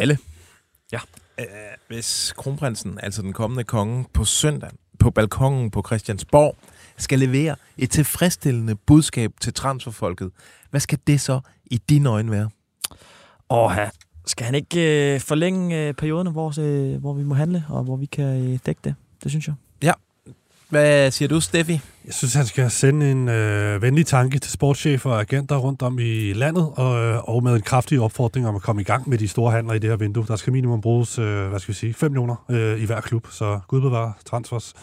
Dalle. Ja. Øh, hvis kronprinsen, altså den kommende konge, på søndag på balkongen på Christiansborg, skal levere et tilfredsstillende budskab til transferfolket, hvad skal det så i dine øjne være? Åh, skal han ikke øh, forlænge øh, perioderne, hvor, øh, hvor vi må handle, og hvor vi kan øh, dække det? Det synes jeg. Hvad siger du, Steffi? Jeg synes, han skal sende en øh, venlig tanke til sportschefer og agenter rundt om i landet, og, øh, og med en kraftig opfordring om at komme i gang med de store handler i det her vindue. Der skal minimum bruges, øh, hvad skal vi sige, 5 millioner øh, i hver klub, så Gud bevare transfers.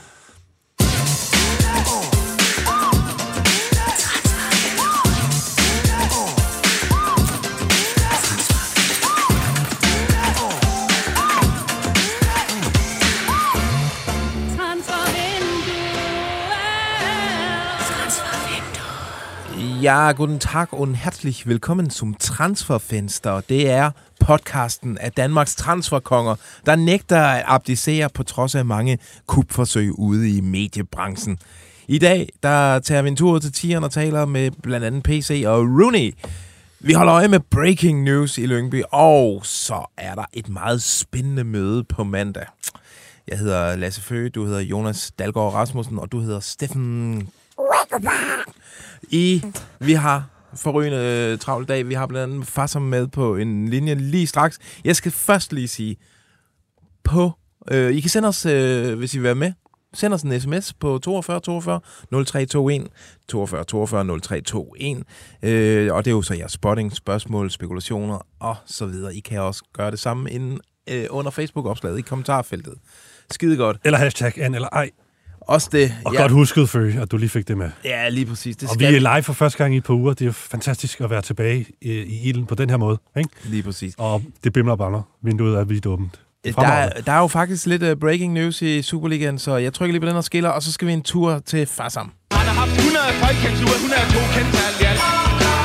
Ja, guten Tag und herzlich willkommen zum Transferfenster. Det er podcasten af Danmarks transferkonger, der nægter at abdicere på trods af mange kupforsøg ude i mediebranchen. I dag der tager vi en tur til Tieren og taler med blandt andet PC og Rooney. Vi holder øje med breaking news i Lyngby, og så er der et meget spændende møde på mandag. Jeg hedder Lasse Føge, du hedder Jonas Dalgaard Rasmussen, og du hedder Steffen i, vi har forrygende øh, dag. Vi har blandt andet Fasser med på en linje lige straks. Jeg skal først lige sige, på, øh, I kan sende os, øh, hvis I vil være med, send os en sms på 42 42 0321 42 42 0321 øh, og det er jo så jeres spotting, spørgsmål, spekulationer og så videre. I kan også gøre det samme inden, øh, under Facebook-opslaget i kommentarfeltet. Skide godt. Eller hashtag an eller ej. Også det. Og ja. godt husket, Føge, at du lige fik det med. Ja, lige præcis. Det og skal vi er live for første gang i et par uger. Det er jo fantastisk at være tilbage i, i ilden på den her måde. Ikke? Lige præcis. Og det bimler og bander. Vinduet er vidt åbent. Der, er- der er jo faktisk lidt uh, breaking news i Superligaen, så jeg trykker lige på den og skiller, og så skal vi en tur til Farsam. Han har haft 100 folkekendt 102 kendt til alt i alt.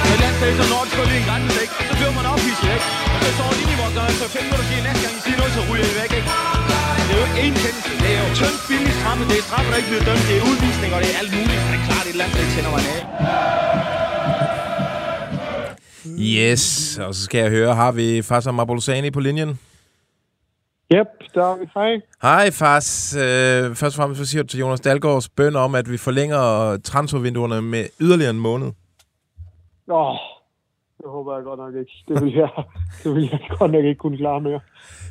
Med landsdags og Nordisk og lige en grænse, ikke? Så bliver man ophidset, ikke? Og så står linjevogter, og så fem minutter siger, næste gang I siger noget, så ryger I væk, ikke? Er ikke én kendelse. Det er jo tyndt billigt straffe. Det er straffe, der ikke bliver dømt. Det er udvisning, og det er alt muligt. Det er klart, et eller andet sted tænder man af. Yes, og så skal jeg høre, har vi Farsam Abolosani på linjen? Yep, der er vi. Hej. Hej Fars. Øh, først og fremmest så siger du til Jonas Dalgaards bøn om, at vi forlænger transfervinduerne med yderligere en måned. Åh, det håber jeg godt nok ikke. Det vil jeg, det vil jeg godt nok ikke kunne klare mere.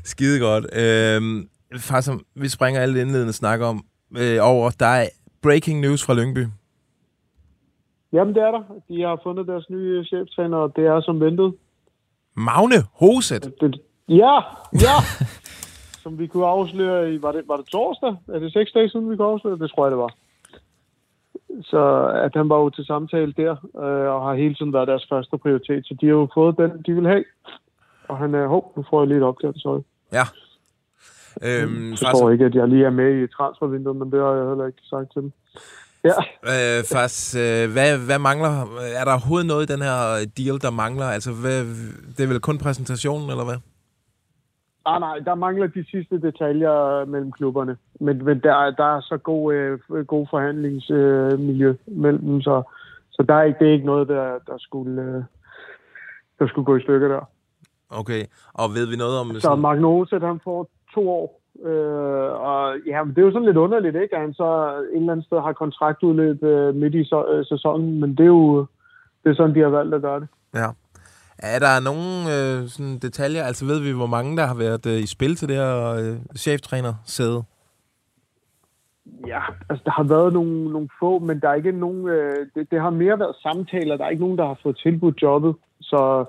Skide godt. Øh, Farsam, vi springer alle indledende snak om øh, over. Der er breaking news fra Lyngby. Jamen, det er der. De har fundet deres nye cheftræner, og det er som ventet. Magne Hoset. Ja, ja! som vi kunne afsløre i... Var det, var det torsdag? Er det seks dage siden, vi kunne afsløre? Det tror jeg, det var. Så at han var jo til samtale der, øh, og har hele tiden været deres første prioritet. Så de har jo fået den, de vil have. Og han er... Hov, nu får jeg lige et opgave, sorry. Ja. Øhm, Jeg forstår ikke, at jeg lige er med i transfervinduet, men det har jeg heller ikke sagt til dem. Ja, Øh, Fars, øh, hvad, hvad mangler? Er der overhovedet noget i den her deal, der mangler? Altså, hvad, det er vel kun præsentationen, eller hvad? ah, nej, der mangler de sidste detaljer mellem klubberne. Men, men der, der er så god, øh, god forhandlingsmiljø øh, mellem dem, så, så der er ikke, det er ikke noget, der, der, skulle, øh, der skulle gå i stykker der. Okay, og ved vi noget om... Så Sådan, Mark Noset, han får to år. Øh, og ja, men det er jo sådan lidt underligt, ikke? At han så et eller andet sted har kontraktudløb øh, midt i så, øh, sæsonen, men det er jo det er sådan, de har valgt at gøre det. ja. Er der nogle øh, sådan detaljer? Altså, ved vi, hvor mange der har været øh, i spil til det her øh, cheftræner-sæde? Ja, altså der har været nogle, nogle få, men der er ikke nogen... Øh, det, det har mere været samtaler. Der er ikke nogen, der har fået tilbudt jobbet. Så,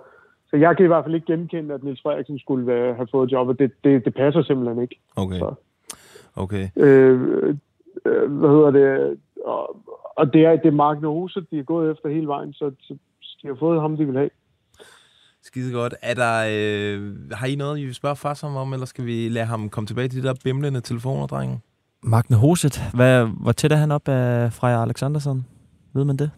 så jeg kan i hvert fald ikke genkende, at Niels Frederiksen skulle være, have fået jobbet. Det, det, det passer simpelthen ikke. Okay. Så. Okay. Øh, øh, hvad hedder det? Og, og det er, det er Mark Nohuse, de er gået efter hele vejen, så, så de har fået ham, de vil have. Skide godt. Er der, øh, har I noget, I vil spørge far om, eller skal vi lade ham komme tilbage til de der bimlende telefoner, drenge? Magne Hoset, hvad, hvor tæt er han op af Freja Alexandersson? Ved man det?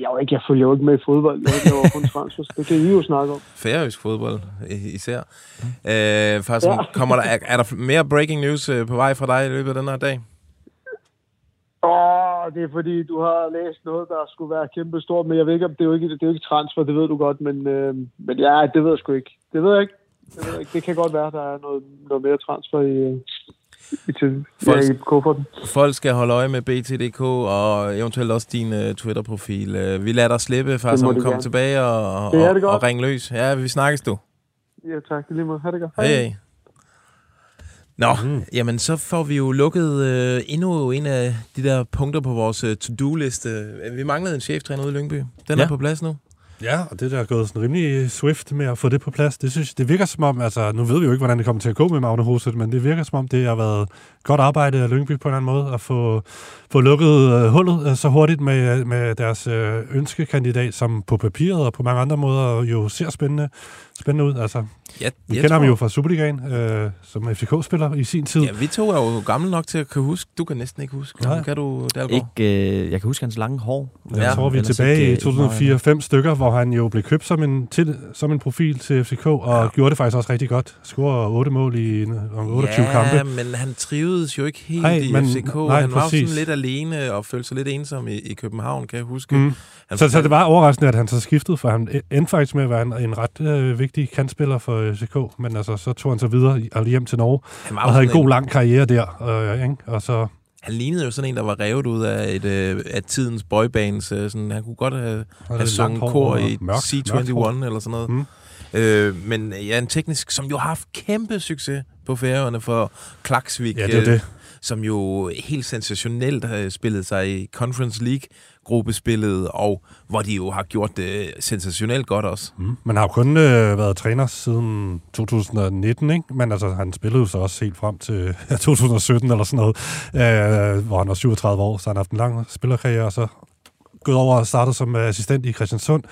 Jeg, er jo ikke, jeg følger jo ikke med i fodbold. Jeg laver kun transfers. Det kan I jo snakke om. Færøsk fodbold især. Øh, faktisk, ja. Kommer der, er, er der mere breaking news øh, på vej fra dig i løbet af den her dag? Åh, det er fordi, du har læst noget, der skulle være kæmpe stort, men jeg ved ikke, om det er jo ikke, det er jo ikke transfer, det ved du godt, men, øh, men ja, det ved jeg sgu ikke. Det ved jeg ikke. Jeg ved ikke, det kan godt være, der er noget, noget mere transfer i, øh, i, Folk- ja, i kufferten. Folk skal holde øje med BT.dk og eventuelt også din uh, Twitter-profil. Uh, vi lader dig slippe, far, Det som de kom gerne. tilbage og, og, Det er og, det ring løs. Ja, vi snakkes du. Ja, tak. i Lige måde. Ha' det godt. Hej. Hey. Nå, mm. jamen så får vi jo lukket øh, endnu en af de der punkter på vores øh, to-do-liste. Vi manglede en cheftræner ude i Lyngby. Den ja. Ja. er på plads nu. Ja, og det der er gået sådan rimelig swift med at få det på plads. Det, synes, det virker som om, altså nu ved vi jo ikke, hvordan det kommer til at gå med Magne Hoset, men det virker som om, det har været godt arbejde af Lyngby på en eller anden måde, at få, få lukket øh, hullet øh, så hurtigt med, med deres øh, ønskekandidat, som på papiret og på mange andre måder jo ser spændende, spændende ud. Altså, Ja, vi kender ham jo fra Superligaen, øh, som FCK-spiller i sin tid. Ja, vi to er jo gamle nok til at kunne huske. Du kan næsten ikke huske. Nej. Kan du, Dalgaard? Ikke, øh, jeg kan huske hans lange hår. Jeg Ja, tror, vi er tilbage i øh, 2004 fem stykker, hvor han jo blev købt som en, til, som en profil til FCK, og Ja. ja. gjorde det faktisk også rigtig godt. Scorede 8 mål i en- om 28 ja, kampe. men han trivedes jo ikke helt Nej, i men- FCK. nej, han var præcis. sådan lidt alene og følte sig lidt ensom i, i København, kan jeg huske. Mm. Han Så, så det var overraskende, at han så skiftede, for han endte faktisk med at være en, en ret øh, vigtig kantspiller for FCK, men altså, så tog han så videre og hjem til Norge, han, og havde en god lang karriere der. Øh, ikke? Og så, han lignede jo sådan en, der var revet ud af, et, øh, af tidens boybands. Øh, sådan, han kunne godt have, have sunget kor i mørkt- C21 mørkt hår. eller sådan noget. Mm. Øh, men ja, en teknisk, som jo har haft kæmpe succes på færøerne for Klaksvik. Ja, det er øh, det. som jo helt sensationelt har spillet sig i Conference League gruppespillet, og hvor de jo har gjort det sensationelt godt også. Mm. Man har jo kun øh, været træner siden 2019, ikke? men altså, han spillede jo så også helt frem til ja, 2017 eller sådan noget, øh, hvor han var 37 år, så han har haft en lang spillerkarriere, og så gået over og startet som øh, assistent i Christiansund,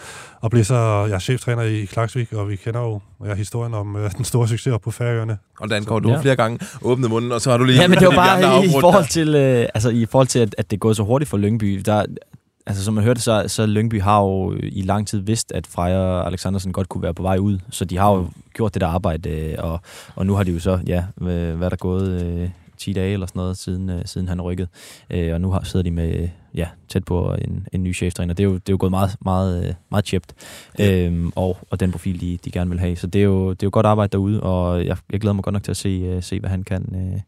og blev så ja, cheftræner i Klaksvik, og vi kender jo ja, historien om øh, den store succes på Færøerne. Og Dan går du Ja. flere gange åbnet munden, og så har du lige... Ja, men det var bare i, i afbrudt forhold til, øh, altså, i forhold til at, at det gået så hurtigt for Lyngby. Der, altså, som man hørte, så, så Lyngby har jo i lang tid vidst, at Freja og Alexandersen godt kunne være på vej ud. Så de har jo gjort det der arbejde, øh, og, og nu har de jo så, ja, hvad er der gået... Øh, 10 dage eller sådan noget, siden, øh, siden han rykkede. Øh, og nu har, sidder de med, ja, tæt på en, en ny cheftræner. Det er jo, det er jo gået meget, meget, øh, meget chipt. Øhm, og, og den profil, de, de gerne vil have. Så det er jo, det er jo godt arbejde derude, og jeg, jeg glæder mig godt nok til at se, øh, se hvad han kan øh,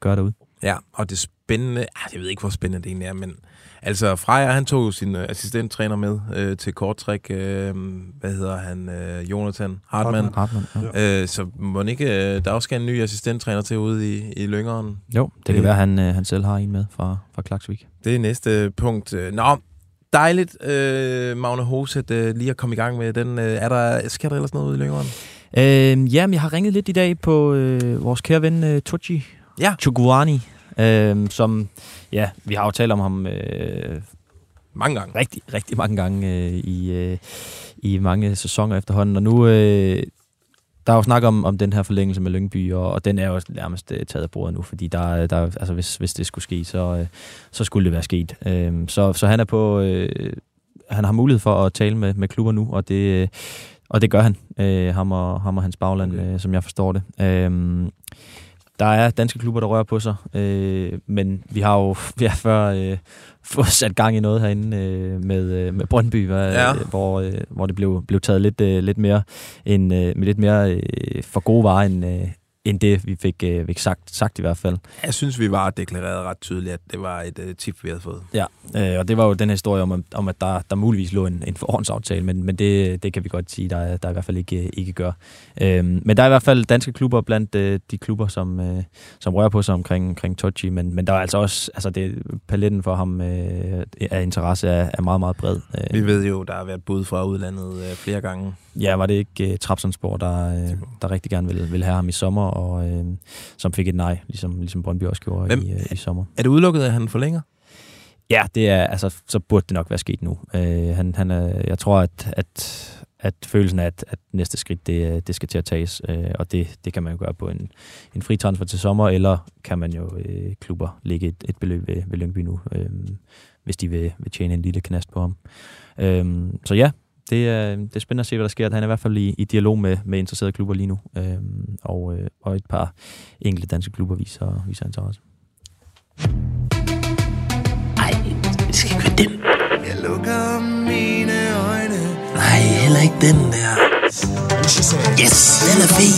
gøre derude. Ja, og det spændende... Ah, jeg ved ikke, hvor spændende det egentlig er, men... Altså, Freja, han tog jo sin øh, assistenttræner med øh, til korttræk. Øh, hvad hedder han? Øh, Jonathan Hartmann. Hartmann. Hartmann, ja. Øh, så må ikke, øh, der også skal en ny assistenttræner til ude i, i Lyngeren. Jo, det kan Det- være, at han, øh, han selv har en med fra, fra Klaksvik. Det er næste punkt. Øh, Nå, dejligt, øh, Magne Hoset, øh, lige at komme i gang med den. Øh, er der, sker der ellers noget ude i Lyngeren? Øh, jamen, jeg har ringet lidt i dag på øh, vores kære ven øh, Tucci Ja. Chukwani, øh, som, ja, vi har jo talt om ham øh, Mange gange. rigtig, rigtig mange gange øh, i, øh, i mange sæsoner efterhånden, og nu... Øh, der er jo snak om, om den her forlængelse med Lyngby, og, og den er jo nærmest øh, taget af bordet nu, fordi der, er- der, er- altså, hvis, hvis det skulle ske, så, øh, så skulle det være sket. Øh, så, så han er på... Øh, han har mulighed for at tale med, med klubber nu, og det, øh, og det gør han, øh, ham, og, ham og hans bagland, okay. øh, som jeg forstår det. Øh, der er danske klubber, der rører på sig, øh, men vi har jo vi har før øh, fået sat gang i noget herinde øh, med, øh, med Brøndby, hvad, Ja. ja. hvor, øh, hvor det blev, blev taget lidt, øh, lidt mere, end, øh, med lidt mere øh, for gode varer, end, øh, end det, vi fik, øh, fik sagt, sagt i hvert fald. Jeg synes, vi var deklareret ret tydeligt, at det var et øh, tip, vi havde fået. Ja, øh, og det var jo den her historie om, om at der, der muligvis lå en, en forhåndsaftale, men, men det, det kan vi godt sige, der, er- der i hvert fald ikke, ikke gør. Øhm, men der er i hvert fald danske klubber blandt øh, de klubber, som, øh, som rører på sig omkring, omkring Tochi, men, men der er altså også, altså det, paletten for ham øh, af interesse er, er meget, meget bred. Vi Øh, ved jo, der har været bud fra udlandet øh, flere gange. Ja, var det ikke øh, Trabzonspor, der, øh, der rigtig gerne ville, ville have ham i sommer, og øh, som fik et nej, ligesom, ligesom Brøndby også gjorde Hvem- i, øh, i sommer. Er det udelukket, at han forlænger? Ja, det er, altså, så burde det nok være sket nu. Øh, han, han er, jeg tror, at, at, at følelsen af, at, at næste skridt, det, det skal til at tages, øh, og det, det kan man jo gøre på en, en fri transfer til sommer, eller kan man jo øh, klubber lægge et, et beløb ved, ved Lyngby nu, øh, hvis de vil, vil tjene en lille knast på ham. Øh, så ja, det er, det er spændende at se, hvad der sker. Han er i hvert fald i, i dialog med, med interesserede klubber lige nu, øh, og, øh, og et par enkelte danske klubber viser, viser interesse. Jeg lukker mine øjne. Nej. Nej, heller ikke den der. Yes, den er fed.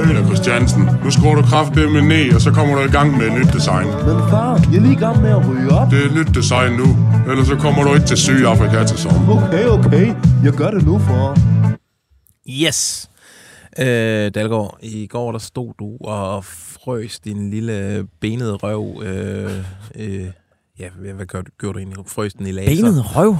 Øl Christiansen, nu skruer du kraftedeme ned, og så kommer du i gang med et nyt design. Men far, jeg er lige i gang med at ryge op. Det er et nyt design nu, ellers så kommer du ikke til Sydafrika til sommer. Okay, okay. Jeg gør det nu, far. Yes. Øh, Dalgaard, i går der stod du og frøs din lille benede røv. Øh, øh, ja, hvad, gør, gjorde du egentlig? Frøs den i laser? Benet røv.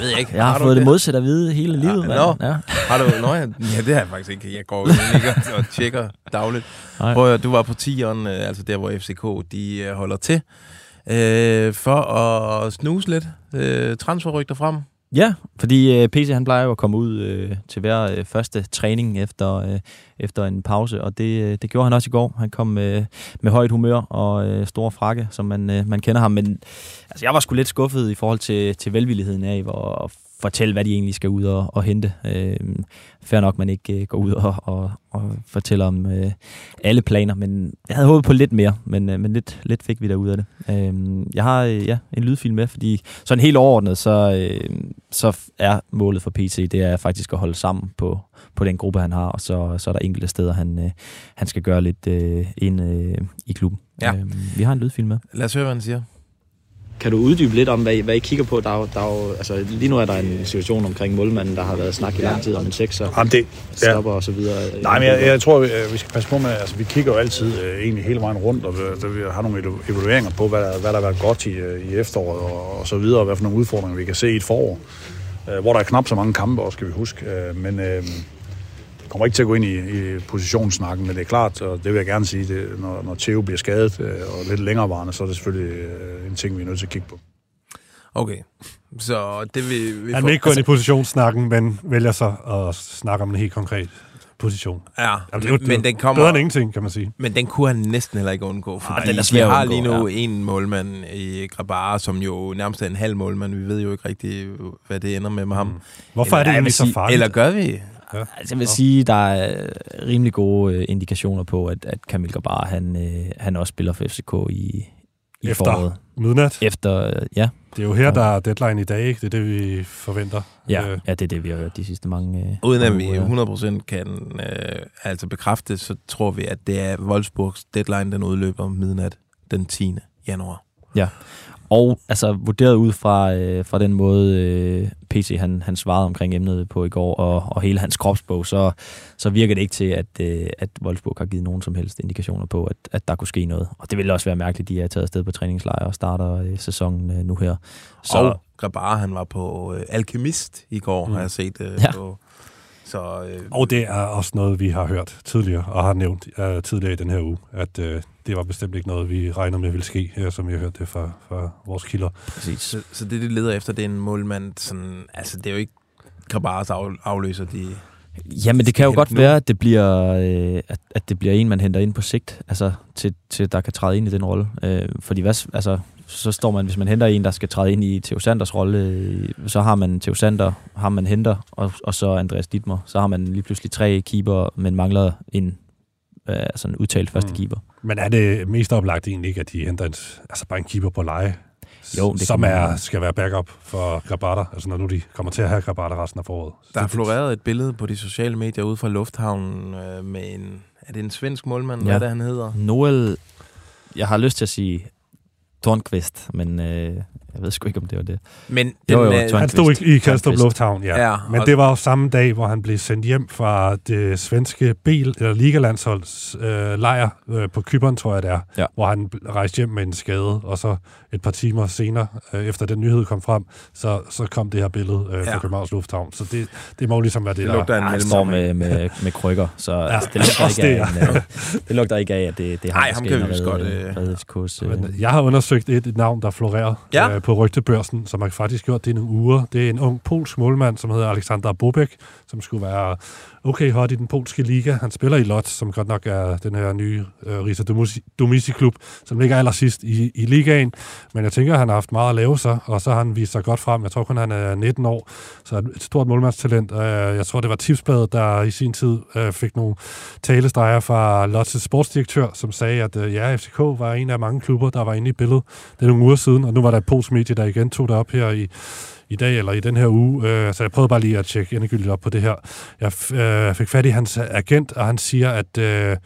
ved jeg ikke. Jeg har, du fået det modsat at vide hele livet, Ja, nå. Ja. Har du? Nå, ja, ja, det har jeg faktisk ikke. Jeg går ikke og, og tjekker dagligt. Nej. Prøv, at du var på 10'eren, øh, altså der, hvor FCK de øh, holder til, øh, for at snuse lidt øh, transferrygter frem. Ja, fordi øh, PC han plejer jo at komme ud øh, til hver øh, første træning efter, øh, efter en pause, og det, øh, det gjorde han også i går. Han kom øh, med højt humør og øh, store frakke, som man, øh, man kender ham. Men altså, jeg var sgu lidt skuffet i forhold til, til velvilligheden af hvor, fortælle, hvad de egentlig skal ud og, og hente. Øh, fair nok, man ikke øh, går ud og, og, og fortæller om øh, alle planer, men jeg havde håbet på lidt mere, men, øh, men lidt, lidt fik vi der ud af det. Øh, jeg har øh, ja, en lydfil med, fordi sådan helt overordnet, så, øh, så er målet for PC, det er faktisk at holde sammen på, på den gruppe, han har, og så, så er der enkelte steder, han, øh, han skal gøre lidt øh, ind øh, i klubben. Ja. Øh, vi har en lydfil med. Lad os høre, hvad han siger. Kan du uddybe lidt om, hvad I, hvad I kigger på? Der er, der er altså, lige nu er der en situation omkring målmanden, der har været snak i lang tid om en sekser, Jamen det, ja. stopper og så videre. Nej, men jeg, jeg tror, vi, vi skal passe på med, altså vi kigger jo altid øh, egentlig hele vejen rundt, og vi, vi har nogle evalu- evalueringer på, hvad der, hvad der har været godt i, øh, i efteråret og, og så videre, og hvad for nogle udfordringer vi kan se i et forår, øh, hvor der er knap så mange kampe også, skal vi huske. Øh, men øh, kommer ikke til at gå ind i, i positionssnakken, men det er klart, og det vil jeg gerne sige, det, når, når Theo bliver skadet øh, og lidt længerevarende, så er det selvfølgelig øh, en ting, vi er nødt til at kigge på. Okay, så det vil vi Han vil ikke gå ind i positionssnakken, men vælger så at snakke om en helt konkret position. Ja, Jamen, det er jo, det men er den kommer... bedre end ingenting, kan man sige. Men den kunne han næsten heller ikke undgå, fordi den er svær at har undgå, lige nu en målmand i Grabara, som jo nærmest er en halv målmand. Vi ved jo ikke rigtig, hvad det ender med med ham. Hvorfor er det Eller, egentlig så farligt? Eller gør vi? Altså, jeg vil sige, der er rimelig gode øh, indikationer på, at, at Kamil Gabar, han, øh, han også spiller for FCK i, i Efter foråret. midnat. Efter, øh, ja, Det er jo her, der er deadline i dag, ikke? Det er det, vi forventer. ja, Øh, ja, det er det, vi har hørt de sidste mange øh, Uden at vi uger. 100% kan øh, altså bekræfte, så tror vi, at det er Wolfsburgs deadline, den udløber midnat den 10. januar. Og altså vurderet ud fra, øh, fra den måde, øh, PC han, han svarede omkring emnet på i går, og, og hele hans kropsbog, så, så virker det ikke til, at, øh, at Wolfsburg har givet nogen som helst indikationer på, at, at der kunne ske noget. Og det ville også være mærkeligt, at de er taget afsted på træningslejr og starter øh, sæsonen øh, nu her. Så. Og Grabara, han var på øh, Alkemist i går, mm. har jeg set. Øh, Ja. på, så øh, Og det er også noget, vi har hørt tidligere, og har nævnt uh, tidligere i den her uge, at uh, det var bestemt ikke noget, vi regnede med ville ske, uh, som vi har hørt det fra, fra vores kilder. præcis. så, så det, de leder efter, det er en målmand, sådan, altså det er jo ikke Grabaras af, afløser, de... Jamen, det kan jo godt nu. være, at det, bliver, øh, at, at det bliver en, man henter ind på sigt, altså til, til der kan træde ind i den rolle. Øh, fordi hvad, altså, så står man, hvis man henter en, der skal træde ind i Theo Sanders rolle, øh, så har man Theo Sander, har man henter, og, og så Andreas Dittmer. Så har man lige pludselig tre keeper, men mangler en øh, sådan en udtalt første Mm. keeper. Men er det mest oplagt egentlig ikke, at de henter en, altså bare en keeper på leje, Jo, det som er, skal være backup for Grabata, altså når nu de kommer til at have Grabata resten af foråret. Der er floreret et billede på de sociale medier ude fra Lufthavnen øh, med en... Er det en svensk målmand? Ja. Hvad det, han hedder? Noel, jeg har lyst til at sige Tornqvist, men øh, jeg ved sgu ikke, om det var det. Men Jo, jo, øh. Han stod ikke i Kastrup. Lufthavn, ja. Ja, Men det var jo samme dag, hvor han blev sendt hjem fra det svenske bil, eller ligalandsholds øh, lejr øh, på Kyberen, tror jeg det er, Ja. hvor han rejste hjem med en skade, og så et par timer senere, øh, efter den nyhed kom frem, så, så kom det her billede øh, fra Ja. Københavns Lufthavn. Så det, det må ligesom være det, Det der... lugter Ja, han står med, med, med krykker, så ja, altså, det, lugter ikke det, af, en, øh, det lugter ikke af, at det, det ham, Ej, der ham kan vi redde, godt, øh, redde øh, Men jeg har undersøgt et, et navn, der florerer Ja. øh, på rygtebørsen, som har faktisk gjort det i nogle uger. Det er en ung polsk målmand, som hedder Alexander Bobek, som skulle være okay hot i den polske liga. Han spiller i Lot, som godt nok er den her nye øh, Risa Domisi-klub, som ligger allersidst i, i ligaen. Men jeg tænker, at han har haft meget at lave sig, og så har han vist sig godt frem. Jeg tror kun, han er 19 år, så et stort målmandstalent. Øh, jeg tror, det var Tipsbladet, der i sin tid øh, fik nogle talestreger fra Lottes sportsdirektør, som sagde, at øh, ja, FCK var en af mange klubber, der var inde i billedet. Det er nogle uger siden, og nu var der et polsk medie, der igen tog det op her i, i dag eller i den her uge, øh, så jeg prøvede bare lige at tjekke endegyldigt op på det her. Jeg øh, fik fat i hans øh, agent, og han siger, at øh,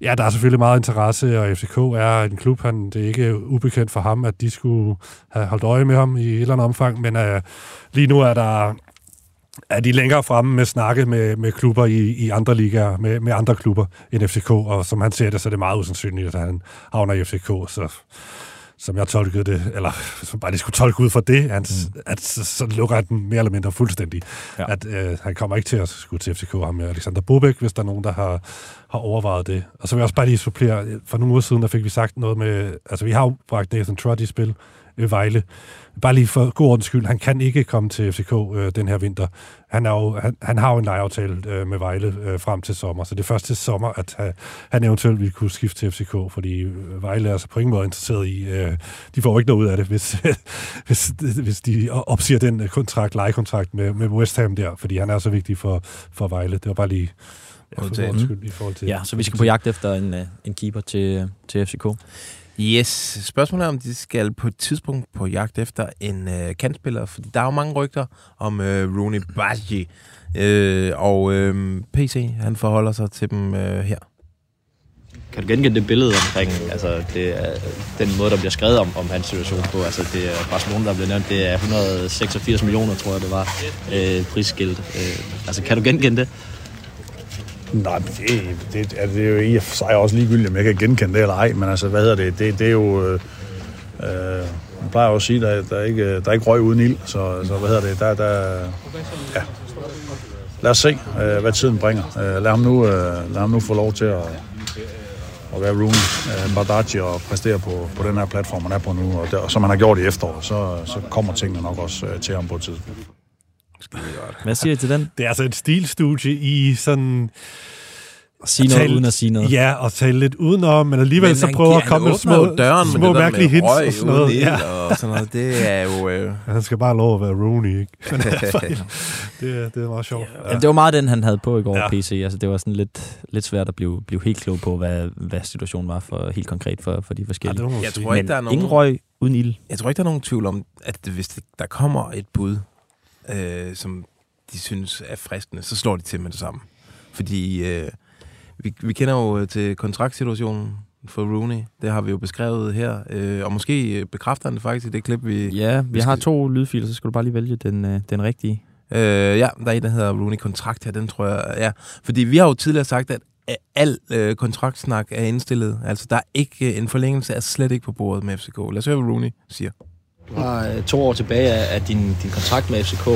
ja, der er selvfølgelig meget interesse, og FCK er en klub, han, det er ikke ubekendt for ham, at de skulle have holdt øje med ham i et eller andet omfang, men øh, lige nu er der er de længere fremme med snakke med, med klubber i, i andre ligaer, med, med andre klubber end FCK, og som han ser det, så er det meget usandsynligt, at han havner i FCK, så som jeg tolkede det, eller som bare de skulle tolke ud fra det, at, mm. at så, så lukker han den mere eller mindre fuldstændig. Ja. At øh, han kommer ikke til at skulle til FCK, ham med Alexander Bobek, hvis der er nogen, der har, har overvejet det. Og så vil jeg også bare lige supplere, for nogle uger siden, der fik vi sagt noget med, altså vi har jo bragt Nathan Trott i spil, øh, Vejle. Bare lige for god ordens skyld, han kan ikke komme til FCK øh, den her vinter. Han, er jo, han, han har jo en lejeaftale øh, med Vejle øh, frem til sommer, så det er først til sommer, at ha, han eventuelt vil kunne skifte til FCK, fordi øh, Vejle er altså på ingen måde interesseret i, øh, de får ikke noget ud af det, hvis, hvis, hvis de opsiger den øh, kontrakt, lejekontrakt med, med West Ham der, fordi han er så vigtig for, for Vejle. Det var bare lige ja, for skyld i forhold til... Ja, så vi skal på jagt efter en, øh, en keeper til, til FCK. Yes, spørgsmålet er, om de skal på et tidspunkt på jagt efter en øh, kantspiller, fordi der er jo mange rygter om øh, Rooney Baji, øh, og øh, PC, han forholder sig til dem øh, her. Kan du genkende det billede omkring, altså det er, den måde, der bliver skrevet om, om hans situation på? Altså det er Barcelona, der bliver nævnt, det er 186 millioner, tror jeg det var, øh, prisskilt. Øh, altså kan du genkende det? Nej, det, det, er, det er jo i og for sig også ligegyldigt, om jeg kan genkende det eller ej, men altså, hvad hedder det? Det, det er jo... Øh, øh, man plejer jo at sige, at der, der, er ikke, øh, der er ikke røg uden ild, så, så hvad hedder det? Der, der, ja. Lad os se, øh, hvad tiden bringer. Øh, lad, ham nu, øh, lad ham nu få lov til at, at være Rooney, øh, Bardacci og præstere på, på den her platform, man er på nu, og, der, og som man har gjort i efteråret, så, så kommer tingene nok også øh, til ham på et tidspunkt. Hvad siger I til den? Det er altså et stilstudie i sådan... Sige noget uden at sige noget. Ja, og tale lidt udenom, men alligevel Men så giver- at komme med små, døren med små det mærkelige hints og sådan noget. Ja. og sådan noget. Det er jo... Øh, Han skal bare lov at være Rooney, ikke? Men, det, er, det er meget sjovt. Ja. Det var meget den, han havde på i går, Ja. ja. PC. Altså, det var sådan lidt, lidt svært at blive, blive helt klog på, hvad, hvad situationen var for helt konkret for, for de forskellige. må man jeg tror ikke, Men der er nogen... ingen røg uden ild. Jeg tror ikke, der er nogen tvivl om, at hvis det, der kommer et bud, øh, som de synes er fristende, så slår de til med det samme. Fordi øh, vi, vi kender jo øh, til kontraktsituationen for Rooney. Det har vi jo beskrevet her. Øh, og måske øh, bekræfter han det faktisk i det klip, vi... Ja, vi vi har skal- to lydfiler, så skal du bare lige vælge den, øh, den rigtige. Øh, ja, der er en, der hedder Rooney Kontrakt her, den tror jeg, ja. Fordi vi har jo tidligere sagt, at al øh, kontraktsnak er indstillet. Altså, der er ikke, øh, en forlængelse er slet ikke på bordet med FCK. Lad os høre, hvad Rooney siger. Du har øh, to år tilbage af, af din, din kontrakt med FCK.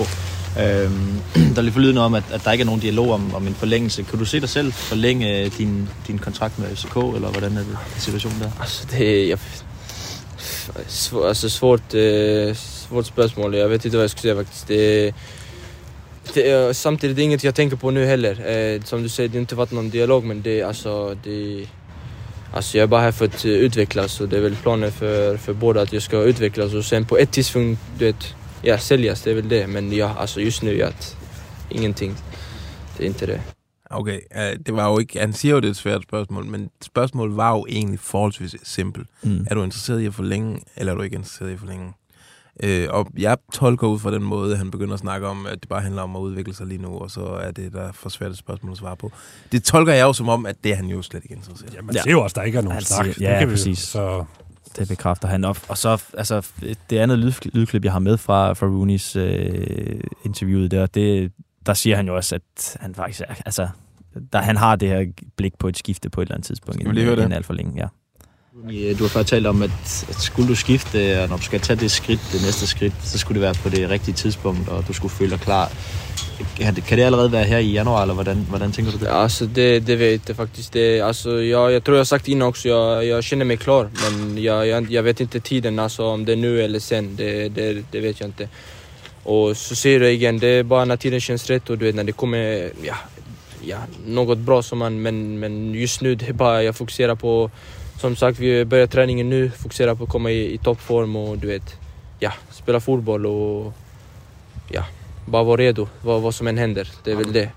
Øhm, der er lidt forlydende om, at, at der ikke er nogen dialog om, om en forlængelse. Kan du se dig selv forlænge øh, din, din kontrakt med FCK, eller hvordan er det situationen der? Altså, det er... Svår, altså, svårt, øh, svårt spørgsmål. Jeg ved ikke, hvad jeg skulle sige faktisk. Det, det er, samtidigt det är inget jeg tænker på nu heller. Eh, som du säger, det har inte varit någon dialog, men det, alltså, det, alltså, jag är bara här för att eh, utvecklas och det är väl planen för, för båda att jag ska utvecklas och sen på ett tidspunkt, du vet, ja, säljas, det är väl det. Men ja, alltså just nu, att ingenting. Det är inte det. Okay, øh, det var jo ikke... Han siger jo, det er et svært spørgsmål, men spørgsmålet var jo egentlig forholdsvis simpelt. Mm. Er du interesseret i at forlænge, eller er du ikke interesseret i at forlænge? Øh, og jeg tolker ud fra den måde, han begynder at snakke om, at det bare handler om at udvikle sig lige nu, og så er det der for svært et spørgsmål at svare på. Det tolker jeg jo som om, at det er han jo slet ikke interesseret i. Jamen, det er jo også, der ikke er nogen Han snak. siger- Det ja, kan vi præcis. Så Det bekræfter han. Og, og så, altså, det andet lyd, lydklip, jeg har med fra, fra Rooneys øh, interviewet der, det, der siger han jo også, at han faktisk er, altså, der, han har det her blik på et skifte på et eller andet tidspunkt. Skal vi lige høre det? inden alt for længe, ja. Du har før talt om, at, at skulle du skifte, og når du skal tage det skridt, det næste skridt, så skulle det være på det rigtige tidspunkt, og du skulle føle dig klar. Kan det, kan det allerede være her i januar, eller hvordan, hvordan tænker du det? Altså, det, det ved jeg faktisk. Det, altså, jeg, jeg tror jeg har sagt innan också, jag, jag känner mig klar. Men jag, jag, jeg vet inte tiden, alltså, om det er nu eller sen. Det, det, det vet jag inte. Och så säger jag igen, det är bara när tiden känns rätt och du vet när det kommer ja, ja, något bra som man... Men, men just nu, det är bara jag fokuserar på... Som sagt, vi börjar träningen nu, fokuserar på att komma i, i toppform och du vet, ja, spela fotboll och ja, bara vara redo vad, vad som än händer. Det är väl det.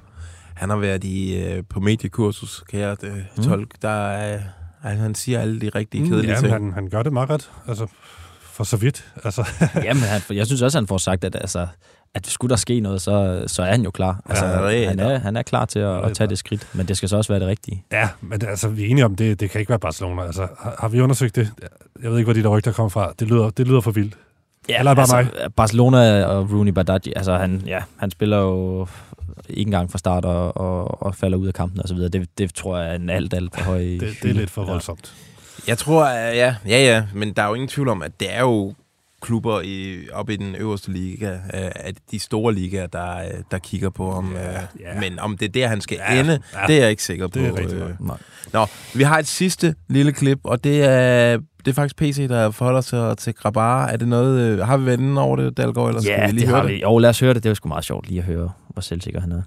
Han har været i, øh, på mediekursus, kan jeg øh, Mm. tolke. Der er, altså, han siger alle de rigtige Mm, kedelige ja, ting. men han, han gør det meget ret. Altså, for så vidt. Altså, Jamen, han, jeg synes også, han får sagt, at, altså, at skulle der ske noget, så, så er han jo klar. Altså, Ja, det han, er, han er klar til at, at tage det skridt, men det skal så også være det rigtige. ja, men altså, vi er enige om, det, det kan ikke være Barcelona. Altså, har, har vi undersøgt det? Jeg ved ikke, hvor de der rygter kommer fra. Det lyder, det lyder for vildt. Ja, Eller er bare altså, Barcelona og Rooney Badaji, altså han, ja, han spiller jo ikke engang fra start og, og, og falder ud af kampen og så videre. Det, det tror jeg er en alt, alt for høj Det, det er lidt for voldsomt. Jeg tror, ja, ja, ja, men der er jo ingen tvivl om, at det er jo klubber i, oppe i den øverste liga, øh, at de store ligaer, der, øh, der kigger på ham. Ja, ja. Men om det er der, han skal Ja, ende, ja. det er jeg ikke sikker på. Det er øh. nok. Nej. Nå, vi har et sidste lille klip, og det er, det er faktisk PC, der forholder sig til Grabar. Er det noget, øh, har vi været inde over det, Dalgaard, eller skal Ja, vi lige det høre har vi. Jo, lad os høre det. Det er jo sgu meget sjovt lige at høre, hvor selvsikker han er.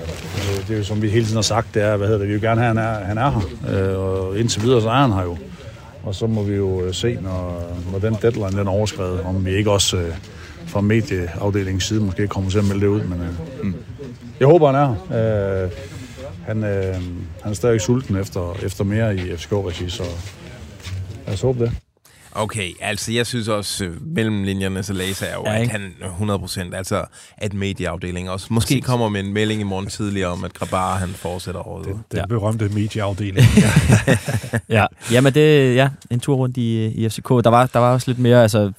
Øh, Det er jo som vi hele tiden har sagt, det er, hvad hedder det, vi vil gerne have, at han er, han er her. Øh, Og indtil videre, så er han her jo. Og så må vi jo øh, se, når, når den deadline den er overskrevet, om vi ikke også øh, fra medieafdelingens side måske kommer til at melde det ud. Men øh, mm. jeg håber, han er. Øh, han, øh, han er stadig sulten efter, efter mere i FCK-regi, så lad os håbe det. Okay, altså jeg synes også, øh, mellem linjerne, så læser jeg jo, Ja, ja, at han 100%, altså at medieafdelingen også måske kommer med en melding i morgen tidligere om, at Grabar han fortsætter året. ud. Den Ja. berømte medieafdeling. Ja, jamen det, ja, en tur rundt i, i FCK. Der var, der var også lidt mere, altså,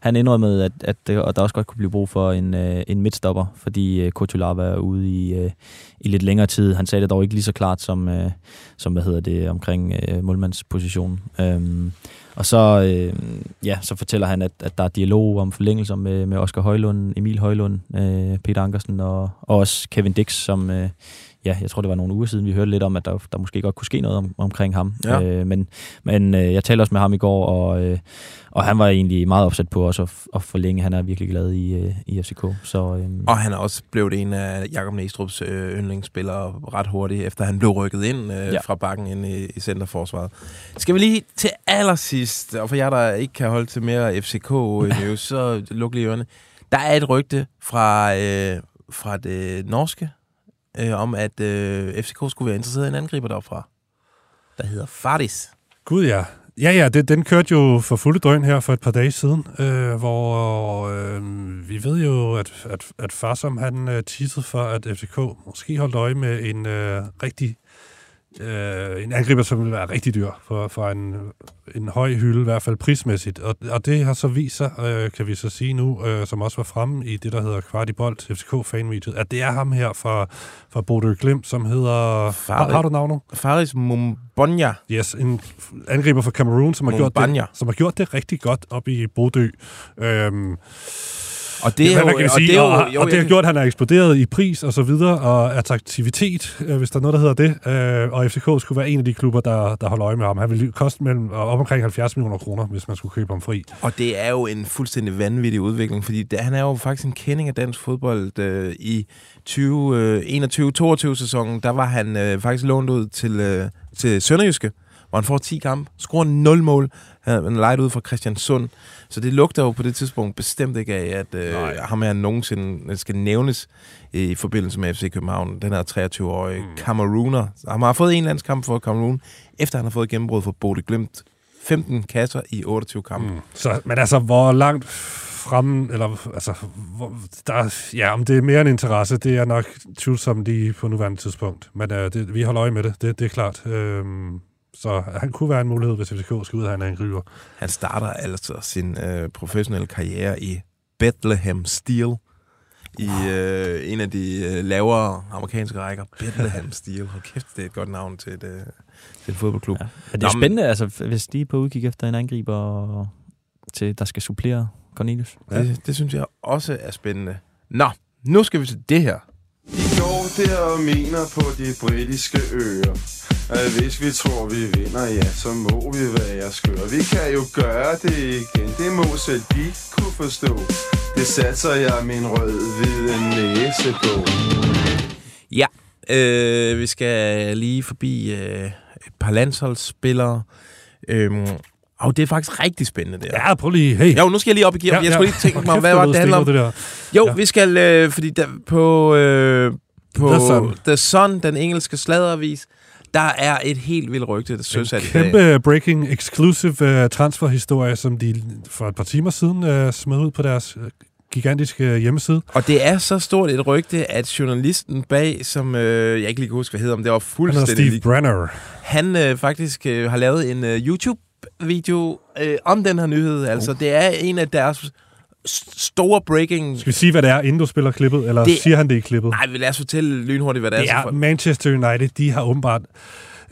han indrømmede, at, at det, og der også godt kunne blive brug for en, øh, en midtstopper, fordi øh, Kutulava er ude i, øh, i lidt længere tid. Han sagde det dog ikke lige så klart som, øh, som hvad hedder det, omkring øh, målmandspositionen. Øhm, og så, øh, ja, så fortæller han, at, at der er dialog om forlængelser med, med Oscar Højlund, Emil Højlund, øh, Peter Ankersen og, og også Kevin Dix, som, øh, ja, jeg tror det var nogle uger siden, vi hørte lidt om, at der, der måske godt kunne ske noget om, omkring ham. Ja. Øh, men men øh, jeg talte også med ham i går, og, øh, og han var egentlig meget opsat på også at, at forlænge. Han er virkelig glad i, øh, i FCK. Så, øh, Og han er også blevet en af Jakob Næstrup's øh, yndlingsspillere ret hurtigt, efter han blev rykket ind øh, Ja. fra bakken ind i, i centerforsvaret. Skal vi lige til allersidst, og for jer, der ikke kan holde til mere FCK news, så luk lige ørerne. Der er et rygte fra, øh, fra det norske, øh, om at øh, FCK skulle være interesseret i en angriber derfra, der hedder Fardis. Gud ja. Ja, ja, det, den kørte jo for fulde drøn her for et par dage siden, øh, hvor øh, vi ved jo, at, at, at Farsom han øh, tissede for, at FCK måske holdt øje med en øh, rigtig øh, en angriber, som vil være rigtig dyr for, for en, en høj hylde, i hvert fald prismæssigt. Og, og det har så vist sig, øh, kan vi så sige nu, øh, som også var fremme i det, der hedder Kvartibolt, FCK-fanmediet, at det er ham her fra, fra Bodø Glimt, som hedder... Farid. Har du navnet? Faris Mumbonja. Yes, en angriber fra Cameroon, som har, gjort det, som har gjort det rigtig godt op i Bodø. Øhm, Og det er jo, og sige? det er jo, og, jo, og det har gjort, at han er eksploderet i pris og så videre, og attraktivitet, øh, hvis der er noget, der hedder det. Øh, og FCK skulle være en af de klubber, der, der holder øje med ham. Han ville koste mellem, op omkring 70 millioner kroner, hvis man skulle købe ham fri. Og det er jo en fuldstændig vanvittig udvikling, fordi det, han er jo faktisk en kending af dansk fodbold. Øh, I 2021-22 sæsonen, der var han øh, faktisk lånt ud til, øh, til Sønderjyske, hvor han får 10 kampe, scorer 0 mål. Han er lejet ud fra Christiansund. Så det lugter jo på det tidspunkt bestemt ikke af, at øh, ham her nogensinde skal nævnes i forbindelse med FC København. Den her 23-årige mm. Cameroner. Han har fået en landskamp for Cameroon, efter han har fået gennembrud for Bodø Glimt. 15 kasser i 28 kampe. Mm. Så, men altså, hvor langt fremme, eller altså, hvor, der, ja, om det er mere en interesse, det er nok tvivlsomt lige på nuværende tidspunkt. Men øh, det, vi holder øje med det, det, det er klart. Øhm, så han kunne være en mulighed, hvis FCK skal ud af en angriber. Han starter altså sin øh, professionelle karriere i Bethlehem Steel. I øh, en af de øh, lavere amerikanske rækker. Bethlehem Steel. Hold kæft, det er et godt navn til, et, øh, til en fodboldklub. Ja. Ja, det er spændende, altså, hvis de er på udkig efter en angriber, og til, der skal supplere Cornelius. Det, det synes jeg også er spændende. Nå, nu skal vi til det her. I går der og mener på de britiske øer At hvis vi tror vi vinder, ja, så må vi være skøre. Vi kan jo gøre det igen, det må selv de kunne forstå. Det satser jeg min rød-hvide næse på. Ja, øh, vi skal lige forbi øh, et par landsholdsspillere. Øhm, og det er faktisk rigtig spændende, det her. Ja, prøv lige, hey. Jo, nu skal jeg lige op i gear. Ja, Ja, jeg ja. skulle lige tænke mig, hvad var det, det handler om? det der. Jo, Ja. vi skal, øh, fordi der, på, øh, på The Sun. The Sun, den engelske sladeravis, Der er et helt vildt rygte, der søs En i dag. kæmpe breaking exclusive uh, transferhistorie, som de for et par timer siden uh, smed ud på deres uh, gigantiske hjemmeside. Og det er så stort et rygte, at journalisten bag, som øh, jeg ikke lige kan huske, hvad hedder, om det var Han fuldstændig... hedder Steve Brenner. Han øh, faktisk øh, har lavet en øh, YouTube-video øh, om den her nyhed. Altså, det er en af deres store breaking... Skal vi sige, hvad det er, inden du spiller klippet, eller Det- det, siger han det i klippet? Nej, lad os fortælle lynhurtigt, hvad det, Det er. så er Manchester United, de har åbenbart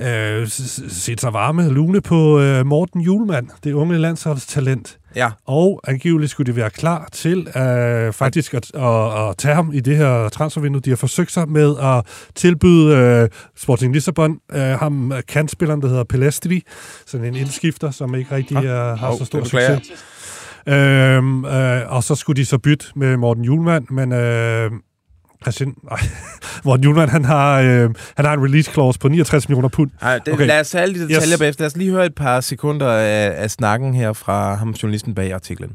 øh, set sig varme lune på øh, Morten Julemand, det unge landsholdstalent. Ja. Og angiveligt skulle de være klar til øh, faktisk at, at, at tage ham i det her transfervindue. De har forsøgt sig med at tilbyde øh, Sporting Lissabon øh, ham øh, kantspilleren, der hedder Pelestri, sådan en indskifter, som ikke rigtig øh, har Hov, så stor succes. Øhm, øh, og så skulle de så bytte med Morten Julemand, men øh, Christian, nej, Morten Julemand, han har, øh, han har en release clause på 69 millioner pund. Ej, det, okay. Lad os tage alle de detaljer Yes. yes. bagefter. Lad os lige høre et par sekunder af, af snakken her fra ham, journalisten bag artiklen.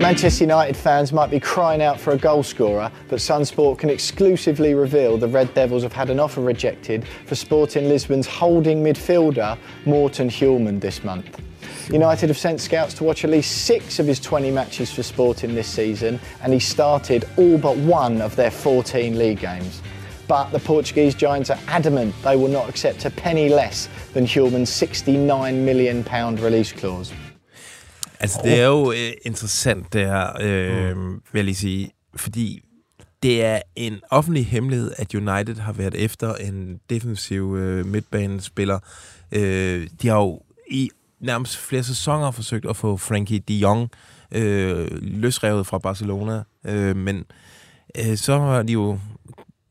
Manchester United fans might be crying out for a goal scorer, but Sunsport can exclusively reveal the Red Devils have had an offer rejected for Sporting Lisbon's holding midfielder Morten Hulman this month. United have sent scouts to watch at least six of his 20 matches for Sporting this season, and he started all but one of their 14 league games. But the Portuguese giants are adamant they will not accept a penny less than Hulman's 69 million pound release clause. Altså, det er jo øh, interessant, det her, øh, mm. vil jeg lige sige. Fordi det er en offentlig hemmelighed, at United har været efter en defensiv øh, midtbanespiller. Øh, de har jo i nærmest flere sæsoner forsøgt at få Frankie de Jong øh, løsrevet fra Barcelona. Øh, men øh, så har de jo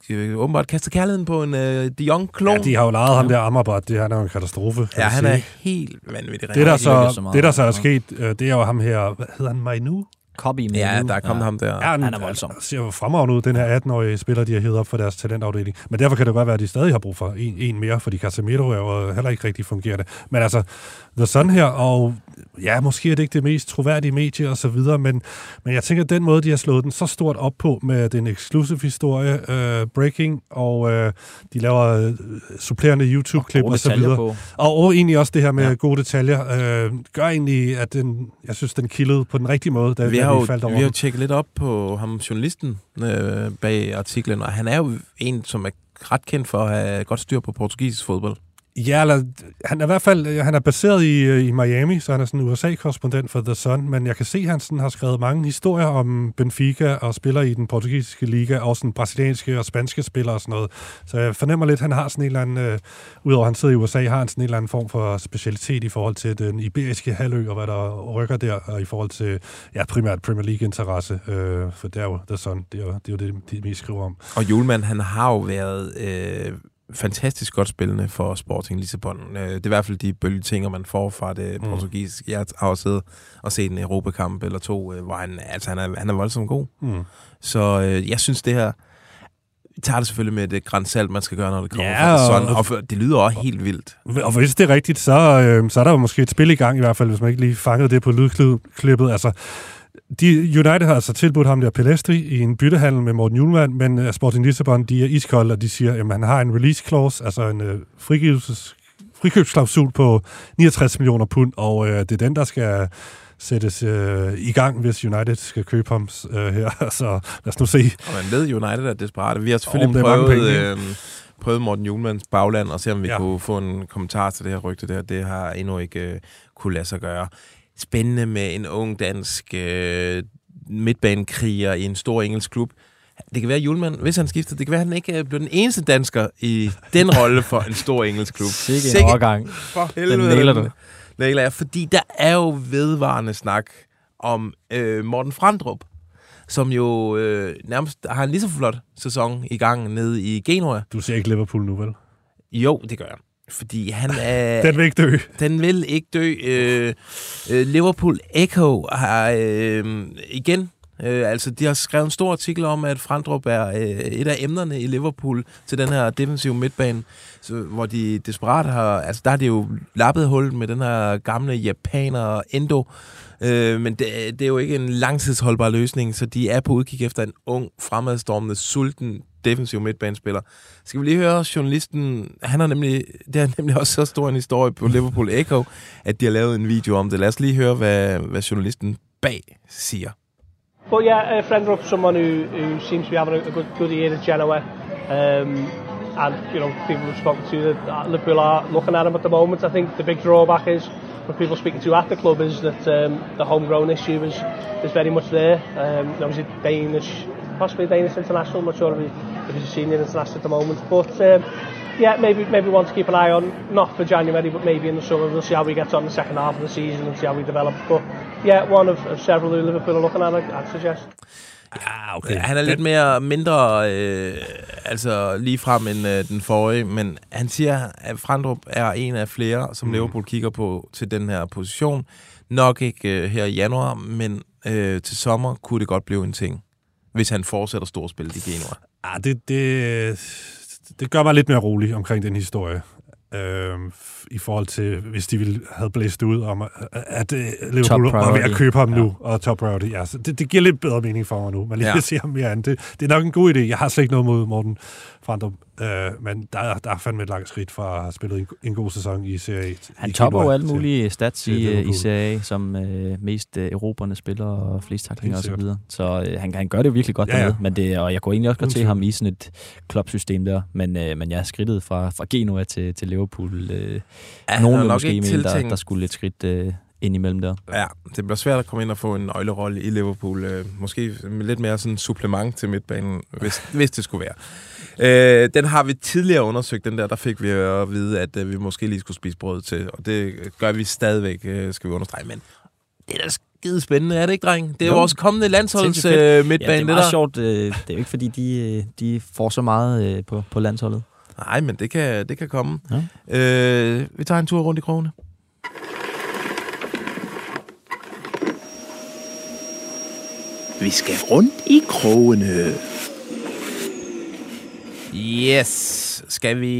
øh, åbenbart kastet kærligheden på en øh, de Jong-klon. Ja, de har jo lejet ham der Amrabat, det han er jo en katastrofe. Ja, han sige. er helt vanvittig. Det der, så så, meget. det, der så er sket, øh, det er jo ham her, hvad hedder han, Mainu? Copy Ja, der er kommet ja. ham der. Ja, han, Han er voldsom. Han ser jo fremragende ud, den her 18-årige spiller, de har hævet op for deres talentafdeling. Men derfor kan det godt være, at de stadig har brug for en, en mere, fordi Casemiro er jo heller ikke rigtig fungerende. Men altså, The Sun her, og ja, måske er det ikke det mest troværdige medie og så videre, men, men jeg tænker, at den måde, de har slået den så stort op på med den exclusive historie, øh, breaking, og øh, de laver øh, supplerende YouTube-klip gode og, så videre. på. Og, og egentlig også det her med ja. gode detaljer, øh, gør egentlig, at den, jeg synes, den kildede på den rigtige måde, da, vi har, jo, vi faldt over vi har jo tjekket lidt op på ham, journalisten øh, bag artiklen, og han er jo en, som er ret kendt for at have godt styr på portugisisk fodbold. Ja, eller, han er i hvert fald øh, han er baseret i, øh, i Miami, så han er sådan en USA-korrespondent for The Sun, men jeg kan se, at han sådan har skrevet mange historier om Benfica og spiller i den portugisiske liga, og sådan brasilianske og spanske spillere og sådan noget. Så jeg fornemmer lidt, at han har sådan en eller anden, øh, udover at han sidder i USA, har han sådan en eller anden form for specialitet i forhold til den iberiske halvø, og hvad der rykker der, og i forhold til, ja, primært Premier League-interesse, øh, for det er jo The Sun, det er jo det, er jo det de mest skriver om. Og Julemand, han har jo været øh, fantastisk godt spillende for Sporting Lissabon. Øh, det er i hvert fald de bølgetinger, man får fra det Mm. portugisiske. Jeg har også siddet og set en Europakamp eller to, øh, hvor han, altså, han, er, han er voldsomt god. Mm. Så øh, jeg synes, det her tager det selvfølgelig med det grænsalt, man skal gøre, når det kommer Ja, fra sådan. og- Og, det lyder også helt vildt. Og hvis det er rigtigt, så, øh, så er der jo måske et spil i gang, i hvert fald, hvis man ikke lige fangede det på lydklippet. Altså, de, United har altså tilbudt ham der Pelestri i en byttehandel med Morten Julemand, men uh, Sporting Lissabon, de er iskolde, og de siger, at han har en release clause, altså en uh, frigivelses, frikøbsklausul på 69 millioner pund, og uh, det er den, der skal sættes uh, i gang, hvis United skal købe ham uh, her. så lad os nu se. Og man ved, United er desperate. Vi har selvfølgelig mange prøvet, penge, øh, prøvet Morten Julmans bagland, og se om vi ja. kunne få en kommentar til det her rygte der. Det har endnu ikke øh, kunne lade sig gøre. Spændende med en ung dansk øh, midtbanekriger i en stor engelsk klub. Det kan være, at Julemand, hvis han skifter, det kan være, at han ikke øh, bliver den eneste dansker i den rolle for en stor engelsk klub. Sikke en overgang. For Den helvede. nailer du. Nailer jeg, fordi der er jo vedvarende snak om øh, Morten Frandrup, som jo øh, nærmest har en lige så flot sæson i gang nede i Genua. Du ser ikke Liverpool nu, vel? Jo, det gør jeg. Fordi han er... Den vil ikke dø. Den vil ikke dø. Øh, øh, Liverpool Echo har øh, igen Øh, altså, de har skrevet en stor artikel om, at Frandrup er øh, et af emnerne i Liverpool til den her defensive midtbane, så, hvor de desperat har... Altså, der har de jo lappet hullet med den her gamle japaner Endo, øh, men det, det er jo ikke en langtidsholdbar løsning, så de er på udkig efter en ung, fremadstormende, sulten defensiv midtbanespiller. Skal vi lige høre journalisten, han har nemlig, det er nemlig også så stor en historie på Liverpool Echo, at de har lavet en video om det. Lad os lige høre, hvad, hvad journalisten bag siger. But yeah, uh, Frendrup, someone who, who seems to be having a, a good, good year at Genoa. Um, and, you know, people have spoken to that uh, Liverpool are looking at him at the moment. I think the big drawback is, from people speaking to at the club is that um, the homegrown issue is, is very much there. Um, there was a Danish, possibly a Danish international, I'm not sure if, he, if he's a senior international at the moment. But um, yeah, maybe maybe one to keep an eye on, not for January, but maybe in the summer. We'll see how we get on the second half of the season and see how we develop. But yeah, one of, of several who Liverpool are looking at, I'd suggest. Ja, okay. Han er lidt mere mindre, øh, altså lige frem end øh, den forrige, men han siger, at Frandrup er en af flere, som mm. Liverpool kigger på til den her position. Nok ikke øh, her i januar, men øh, til sommer kunne det godt blive en ting, hvis han fortsætter storspillet i Genua. Ah, det, det, det gør mig lidt mere rolig omkring den historie. Øh, I forhold til, hvis de ville have blæst ud om, at uh, Liverpool var ved at købe ham ja. nu, og top priority. Ja, så det, det giver lidt bedre mening for mig nu, men lige ja. at se ham mere andet. Det, det er nok en god idé. Jeg har slet ikke noget mod Morten Frandrup, øh, men der, der er fandme et langt skridt fra at have spillet en, en god sæson i Serie A. Han topper jo alle mulige stats i, i Serie A, som øh, mest øh, erobrende spiller og flest taklinger osv. Så, så øh, han, han gør det jo virkelig godt ja, dernede, men det, og jeg kunne egentlig også godt se ham i sådan et klubsystem der, men, øh, men jeg er skridtet fra, fra Genua til, til Liverpool. Øh, ja, nogen måske mene, der, der skulle et skridt... Øh, ind imellem der. Ja, det bliver svært at komme ind og få en nøglerolle i Liverpool. Øh, måske med lidt mere sådan supplement til midtbanen, hvis, hvis det skulle være. Øh, den har vi tidligere undersøgt, den der. Der fik vi at vide, at øh, vi måske lige skulle spise brød til, og det gør vi stadigvæk, øh, skal vi understrege. Men det er da skide spændende, er det ikke, dreng? Det er jo vores kommende landsholds øh, midtbane, ja, det er meget det sjovt. Øh, det er jo ikke, fordi de, øh, de får så meget øh, på, på landsholdet. Nej, men det kan, det kan komme. Ja. Øh, vi tager en tur rundt i krogene. Vi skal rundt i krogene. Yes. Skal vi...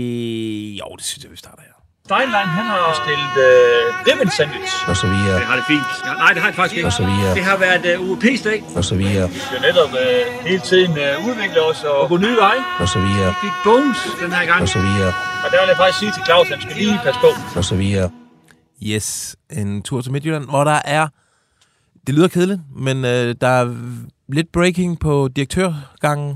Jo, det synes jeg, vi starter her. Steinlein, han har stillet øh, ribbon sandwich. Og så videre. Det har det fint. Ja, nej, det har det faktisk ikke. Og så videre. Det har været øh, UEP-dag. Og så videre. Vi skal netop øh, hele tiden øh, udvikle os og, og gå nye veje. Og så videre. Vi fik bones den her gang. Og så videre. Og der vil jeg faktisk sige til Claus, at han skal lige passe på. Og så videre. Yes, en tur til Midtjylland, hvor der er... Det lyder kedeligt, men øh, der er lidt breaking på direktørgangen.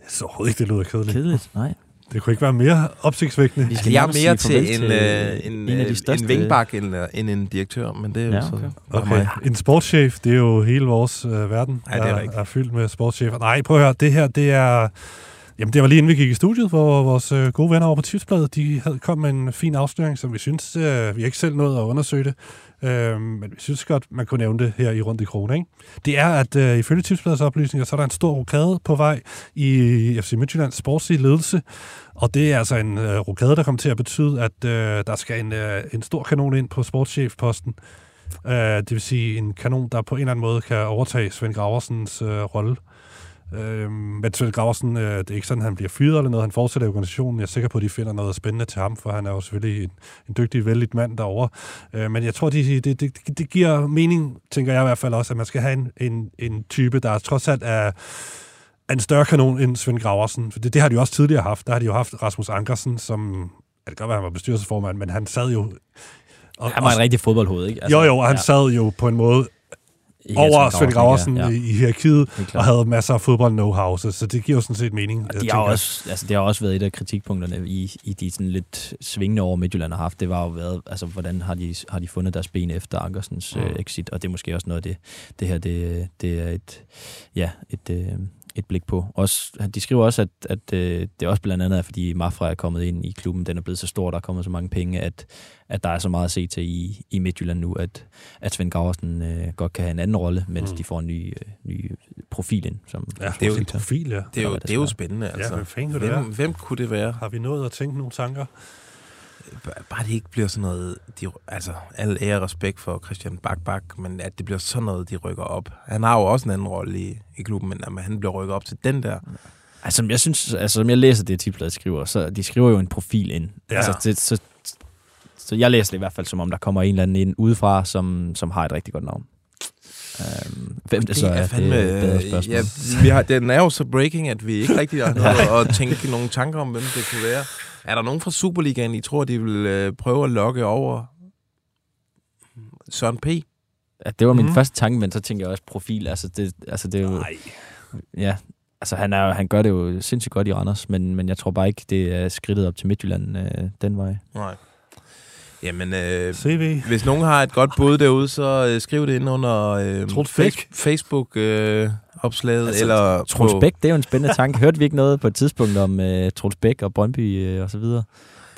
Jeg så overhovedet ikke, det lyder kedeligt. Kedeligt? Nej. Det kunne ikke være mere opsigtsvækkende. Vi skal jeg er mere til en, øh, en, en, en, en vingbak end, end en direktør, men det er jo ja, okay. så okay. En sportschef, det er jo hele vores øh, verden, Nej, det er, er, er fyldt med sportschefer. Nej, prøv at høre, det her, det er... Jamen, det var lige inden vi gik i studiet, hvor vores øh, gode venner over på Tipsbladet, de havde kom med en fin afsløring, som vi synes, øh, vi ikke selv nået at undersøge det, øh, men vi synes godt, man kunne nævne det her i Rundt i Krone. Ikke? Det er, at øh, ifølge Tipsbladets oplysninger, så er der en stor rokade på vej i FC Midtjyllands sportslige ledelse, og det er altså en øh, rokade, der kommer til at betyde, at øh, der skal en, øh, en stor kanon ind på sportschefposten. Øh, det vil sige en kanon, der på en eller anden måde kan overtage Svend Graversens øh, rolle. Øh, men Svend Graversen, øh, det er ikke sådan, at han bliver fyret eller noget. Han fortsætter i organisationen. Jeg er sikker på, at de finder noget spændende til ham, for han er jo selvfølgelig en, en dygtig, vældig mand derovre. Øh, men jeg tror, det, det, det, det giver mening, tænker jeg i hvert fald også, at man skal have en, en, en type, der trods alt er en større kanon end Svend Graversen. For det, det har de jo også tidligere haft. Der har de jo haft Rasmus Ankersen, som... Ja, det kan godt være, han var bestyrelsesformand, men han sad jo... Og, han var en rigtig fodboldhoved, ikke? Altså, jo, jo, og han ja. sad jo på en måde i over Svend Graversen ja. i, i hierarkiet, og havde masser af fodbold-know-how, så, så det giver jo sådan set mening. De har også, altså, det har også været et af kritikpunkterne i, i de sådan lidt svingende år, Midtjylland har haft. Det var jo været, altså, hvordan har de, har de fundet deres ben efter Ankersens mm. uh, exit, og det er måske også noget af det, det her, det, det er et, ja, et, uh, et blik på. Også, de skriver også, at, at øh, det er også blandt andet, fordi Mafra er kommet ind i klubben, den er blevet så stor, der er kommet så mange penge, at, at der er så meget at se til i, i Midtjylland nu, at, at Svend Graversen øh, godt kan have en anden rolle, mens mm. de får en ny, øh, ny profil ind. Som, ja, det er jo en profil, ja. Det er jo, det er jo spændende. Altså. Ja, hvem, hvem, hvem kunne det være? Har vi nået at tænke nogle tanker? bare det ikke bliver sådan noget, de, altså al ære og respekt for Christian Bak Bak, men at det bliver sådan noget, de rykker op. Han har jo også en anden rolle i, i klubben, men at han bliver rykket op til den der. Altså, jeg synes, altså, som jeg læser det, tipsbladet skriver, så de skriver jo en profil ind. Ja. Altså, det, så, så jeg læser det i hvert fald, som om der kommer en eller anden ind udefra, som, som har et rigtig godt navn. Um, hvem det, så er, fandme, det er et spørgsmål. Ja, vi har, den er jo så breaking, at vi ikke rigtig har noget at tænke nogle tanker om, hvem det kunne være. Er der nogen fra Superligaen, I tror, de vil øh, prøve at lokke over Søren P? Ja, det var min mm. første tanke, men så tænker jeg også profil. Altså, det, altså, det er jo... Nej. Ja, altså han, er, han gør det jo sindssygt godt i Randers, men, men jeg tror bare ikke, det er skridtet op til Midtjylland øh, den vej. Nej. Jamen, øh, CV. hvis nogen har et godt bud derude, så øh, skriv det ind under øh, face-. Facebook-opslaget. Øh, opslaget, Altså, eller Troels på- Bæk, det er jo en spændende tanke. Hørte vi ikke noget på et tidspunkt om øh, Troels Bæk og Brøndby øh, og så videre?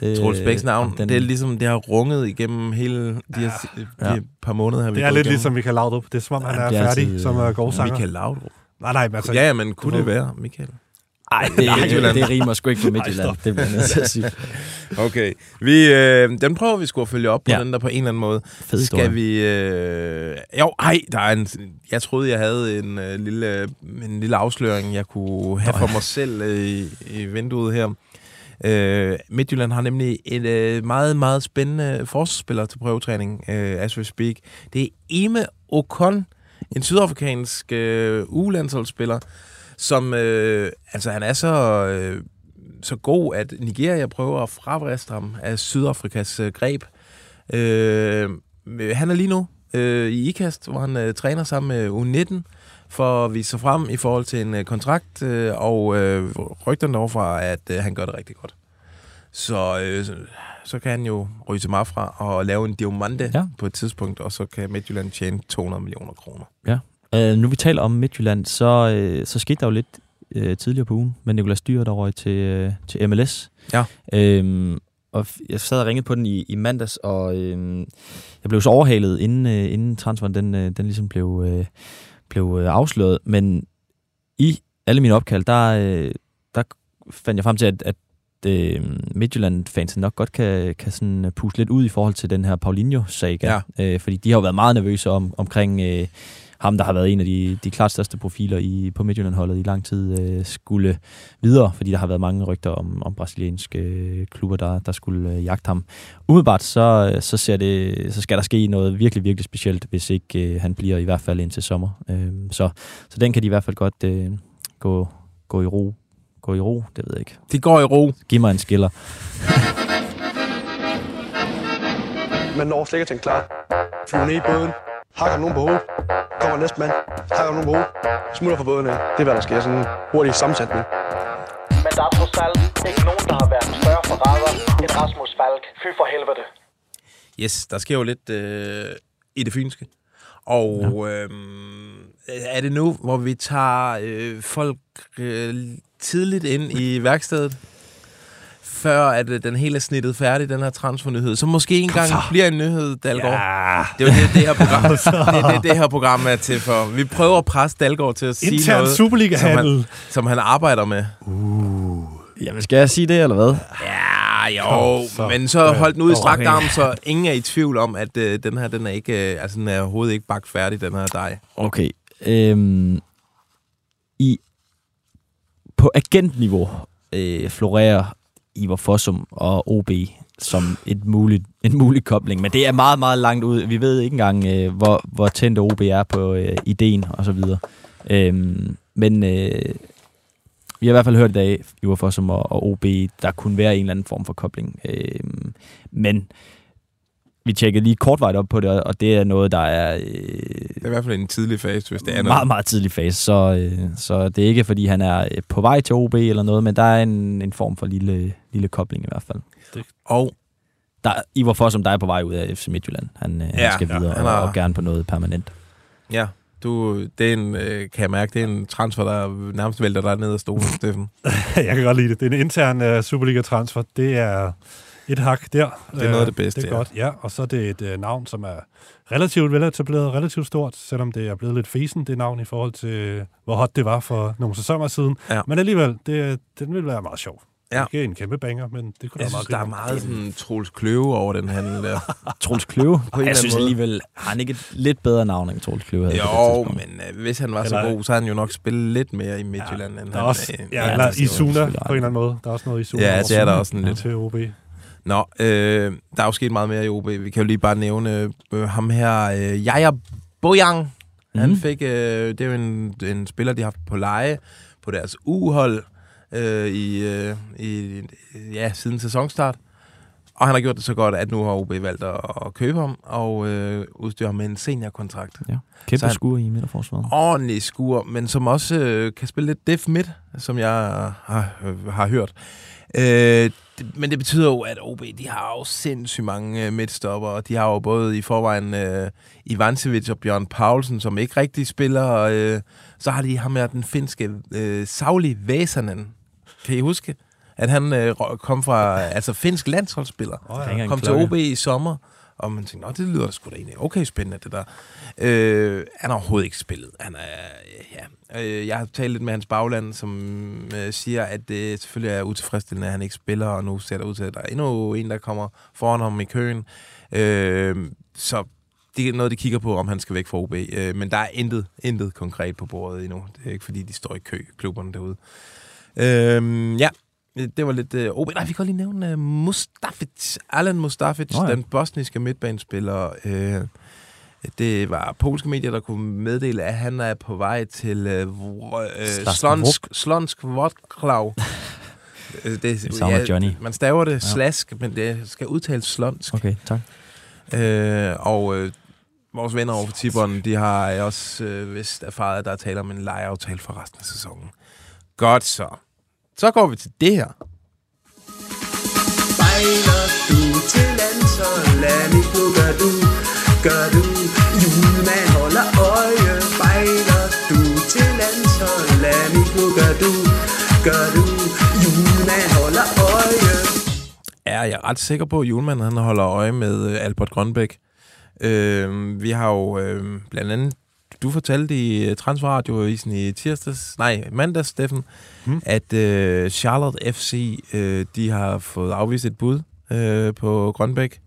Det, Troels Bæks navn, om den... det er ligesom, det har runget igennem hele de her, de Ja. her par måneder. Her, vi Det er lidt igennem. ligesom Michael Laudrup. Det er som om, han er er færdig altid, som øh, uh, gårdsanger. Michael Laudrup. Nej, nej, men altså... Ja, men kunne du det være, Michael? Ej, det, det, det rimer sgu ikke på Ej, Midtjylland. stop. det bliver nødt til at sige. Okay. Vi, øh, den prøver vi sgu at følge op på Ja. den der på en eller anden måde. Fed historie. Skal vi... Øh... Jo, ej, der er en... Jeg troede, jeg havde en, øh, lille, en lille afsløring, jeg kunne have for mig selv øh, i, i vinduet her. Øh, Midtjylland har nemlig en øh, meget, meget spændende forsvarsspiller til prøvetræning, øh, as we speak. Det er Ime Ocon, en sydafrikansk øh, ulandsholdsspiller, som... Øh, altså, han er så... Øh, så god, at Nigeria prøver at fravriste ham af Sydafrikas øh, greb. Øh, han er lige nu øh, i IKAST, hvor han øh, træner sammen med U19 for at vise sig frem i forhold til en øh, kontrakt, øh, og øh, rygterne overfra, at øh, han gør det rigtig godt. Så, øh, så- kan han jo ryge til Mafra og lave en diamante ja. på et tidspunkt, og så kan Midtjylland tjene 200 millioner kroner. Ja. Øh, nu vi taler om Midtjylland, så, øh, så skete der jo lidt øh, tidligere på ugen med Nicolas Dyr, der røg til, øh, til MLS. Ja. Øhm, og jeg sad og ringede på den i, i mandags, og øh, jeg blev så overhalet, inden, øh, inden transferen den, øh, den ligesom blev, øh, blev øh, afsløret. Men i alle mine opkald, der, øh, der fandt jeg frem til, at, at øh, Midtjylland-fansen nok godt kan, kan sådan puste lidt ud i forhold til den her Paulinho-saga. Ja. Øh, fordi de har jo været meget nervøse om, omkring øh, ham, der har været en af de, de klart største profiler i, på Midtjylland-holdet i lang tid, øh, skulle videre, fordi der har været mange rygter om, om brasilianske øh, klubber, der, der skulle øh, jagte ham. Umiddelbart så, øh, så, ser det, så skal der ske noget virkelig, virkelig specielt, hvis ikke øh, han bliver i hvert fald indtil sommer. Øh, så, så den kan de i hvert fald godt øh, gå, gå i ro. Gå i ro, det ved jeg ikke. Det går i ro. Giv mig en skiller. Man når slet ikke at tænke klar. Flyver ned i båden, hakker nogen på hovedet, kommer næste mand, hakker nogen på hovedet, smutter fra båden af. Det er, hvad der sker. Sådan en hurtig sammensætning. Men der er trods alt ikke nogen, der har været en større forræder end Rasmus Falk. Fy for helvede. Yes, der sker jo lidt øh, i det fynske. Og ja. øh, er det nu, hvor vi tager øh, folk øh, tidligt ind i værkstedet, før at øh, den hele er snittet færdig, den her transfernyhed, så måske engang bliver en nyhed, Dalgaard. Ja. Det er jo det, det her program, det, er det, det her program er til for. Vi prøver at presse Dalgaard til at sige Intern noget, som han, som han arbejder med. Jamen, skal jeg sige det, eller hvad? Ja, jo, Kom så. men så hold den ud i strakt arm, så ingen er i tvivl om, at øh, den her, den er ikke, øh, altså den er overhovedet ikke bagt færdig, den her dej. Okay. Øhm, i, på agentniveau øh, florerer Ivar Fossum og OB som et muligt, en mulig kobling, men det er meget, meget langt ud. Vi ved ikke engang, øh, hvor, hvor tændt OB er på øh, ideen og så videre. Øhm, men øh, vi har i hvert fald hørt i dag, Ivar Fossum og, og OB, der kunne være en eller anden form for kobling. Øhm, men vi tjekkede lige kortvejt op på det, og det er noget, der er... Øh, Det er i hvert fald en tidlig fase, hvis det er noget. meget, meget tidlig fase, så, øh, så det er ikke, fordi han er øh, på vej til OB eller noget, men der er en, en form for lille, lille kobling i hvert fald. Og der, Ivar Fossum, der er på vej ud af FC Midtjylland. Han, øh, Ja, han skal ja, videre han og, har- og gerne på noget permanent. Ja, du, det er en, øh, kan jeg mærke, det er en transfer, der nærmest vælter dig ned af stolen, Steffen. jeg kan godt lide det. Det er en intern uh, Superliga-transfer. Det er et hak der. Det er noget af det Øh, bedste, Det er ja. godt, ja. Og så er det et uh, navn, som er relativt veletableret, relativt stort, selvom det er blevet lidt fesen, det navn, i forhold til, hvor hot det var for nogle sæsoner siden. Ja. Men alligevel, det, den vil være meget sjov. Ja. Ikke en kæmpe banger, men det kunne Jeg da synes, være der er meget sådan Troels Kløve over den handel der. Troels Kløve? På en jeg eller synes anden måde. alligevel, har han ikke et lidt bedre navn end Troels Kløve havde? Jo, men øh, hvis han var så Eller- god, så havde han jo nok spillet lidt mere i Midtjylland. end Der er han, også, øh, ja, eller Isuna på en eller anden måde. Der er også noget Isuna. Ja, det er der også en lidt. Til OB. Nå, øh, der er jo sket meget mere i OB. Vi kan jo lige bare nævne øh, ham her, øh, Jaja Bojang. Mm. Han Mhm. fik, øh, det er jo en, en spiller, de har haft på leje på deres uhold øh, i, øh, i, ja, siden sæsonstart. Og han har gjort det så godt, at nu har OB valgt at, at købe ham og øh, udstyre ham med en seniorkontrakt. Ja. Så Kæmpe han- skur i midterforsvaret. ordentlig skur, men som også øh, kan spille lidt def midt, som jeg har, øh, har hørt. Øh, det, men det betyder jo, at OB de har jo sindssygt mange øh, midtstopper, og de har jo både i forvejen øh, Ivancevic og Bjørn Paulsen, som ikke rigtig spiller, og øh, så har de ham her, den finske øh, Sauli Væsanen. Kan I huske? At han øh, kom fra, altså finsk landsholdsspiller, ja. Er ikke engang kom til. OB i sommer, og man tænkte, Nå, det lyder da sgu da egentlig okay spændende, det der. Øh, han har overhovedet ikke spillet. Han er, øh, ja. Øh, jeg har talt lidt med hans bagland, som øh, siger, at det selvfølgelig er utilfredsstillende, at han ikke spiller, og nu ser det ud til, at der er endnu en, der kommer foran ham i køen. Øh, så det er noget, de kigger på, om han skal væk fra OB. Øh, men der er intet, intet konkret på bordet endnu. Det er ikke, fordi de står i kø, klubberne derude. Øh, ja, det var lidt øh, OB. Nej, vi kan godt lige nævne øh, Mustafic. Alan Mustafic, oh, ja. ja. den bosniske midtbanespiller. Øh, det var polske medier, der kunne meddele, at han er på vej til øh, øh. Slonsk, Slonsk Vodklav. Øh, det, savner Johnny. Man staver det Ja. ja. slask, men det skal udtales slonsk. Okay, tak. Øh, og øh, vores venner over for Tibon, de har også øh, vist erfaret, at der er tale om en lejeaftale for resten af sæsonen. Godt så. Så går vi til det her. Bejler du til landshold, lad mig nu gør du, gør du. Julemand holder øje, du til landshold, lad mig nu gør du, gør du. Julemand holder øje. er jeg ret sikker på, at Julemand han holder øje med øh, Albert Grønbæk. Øh, vi har jo øh, blandt andet, du fortalte i øh, Transferradioavisen i tirsdags, nej, mandags, Steffen, hmm. at øh, Charlotte FC, øh, de har fået afvist et bud øh, på Grønbæk.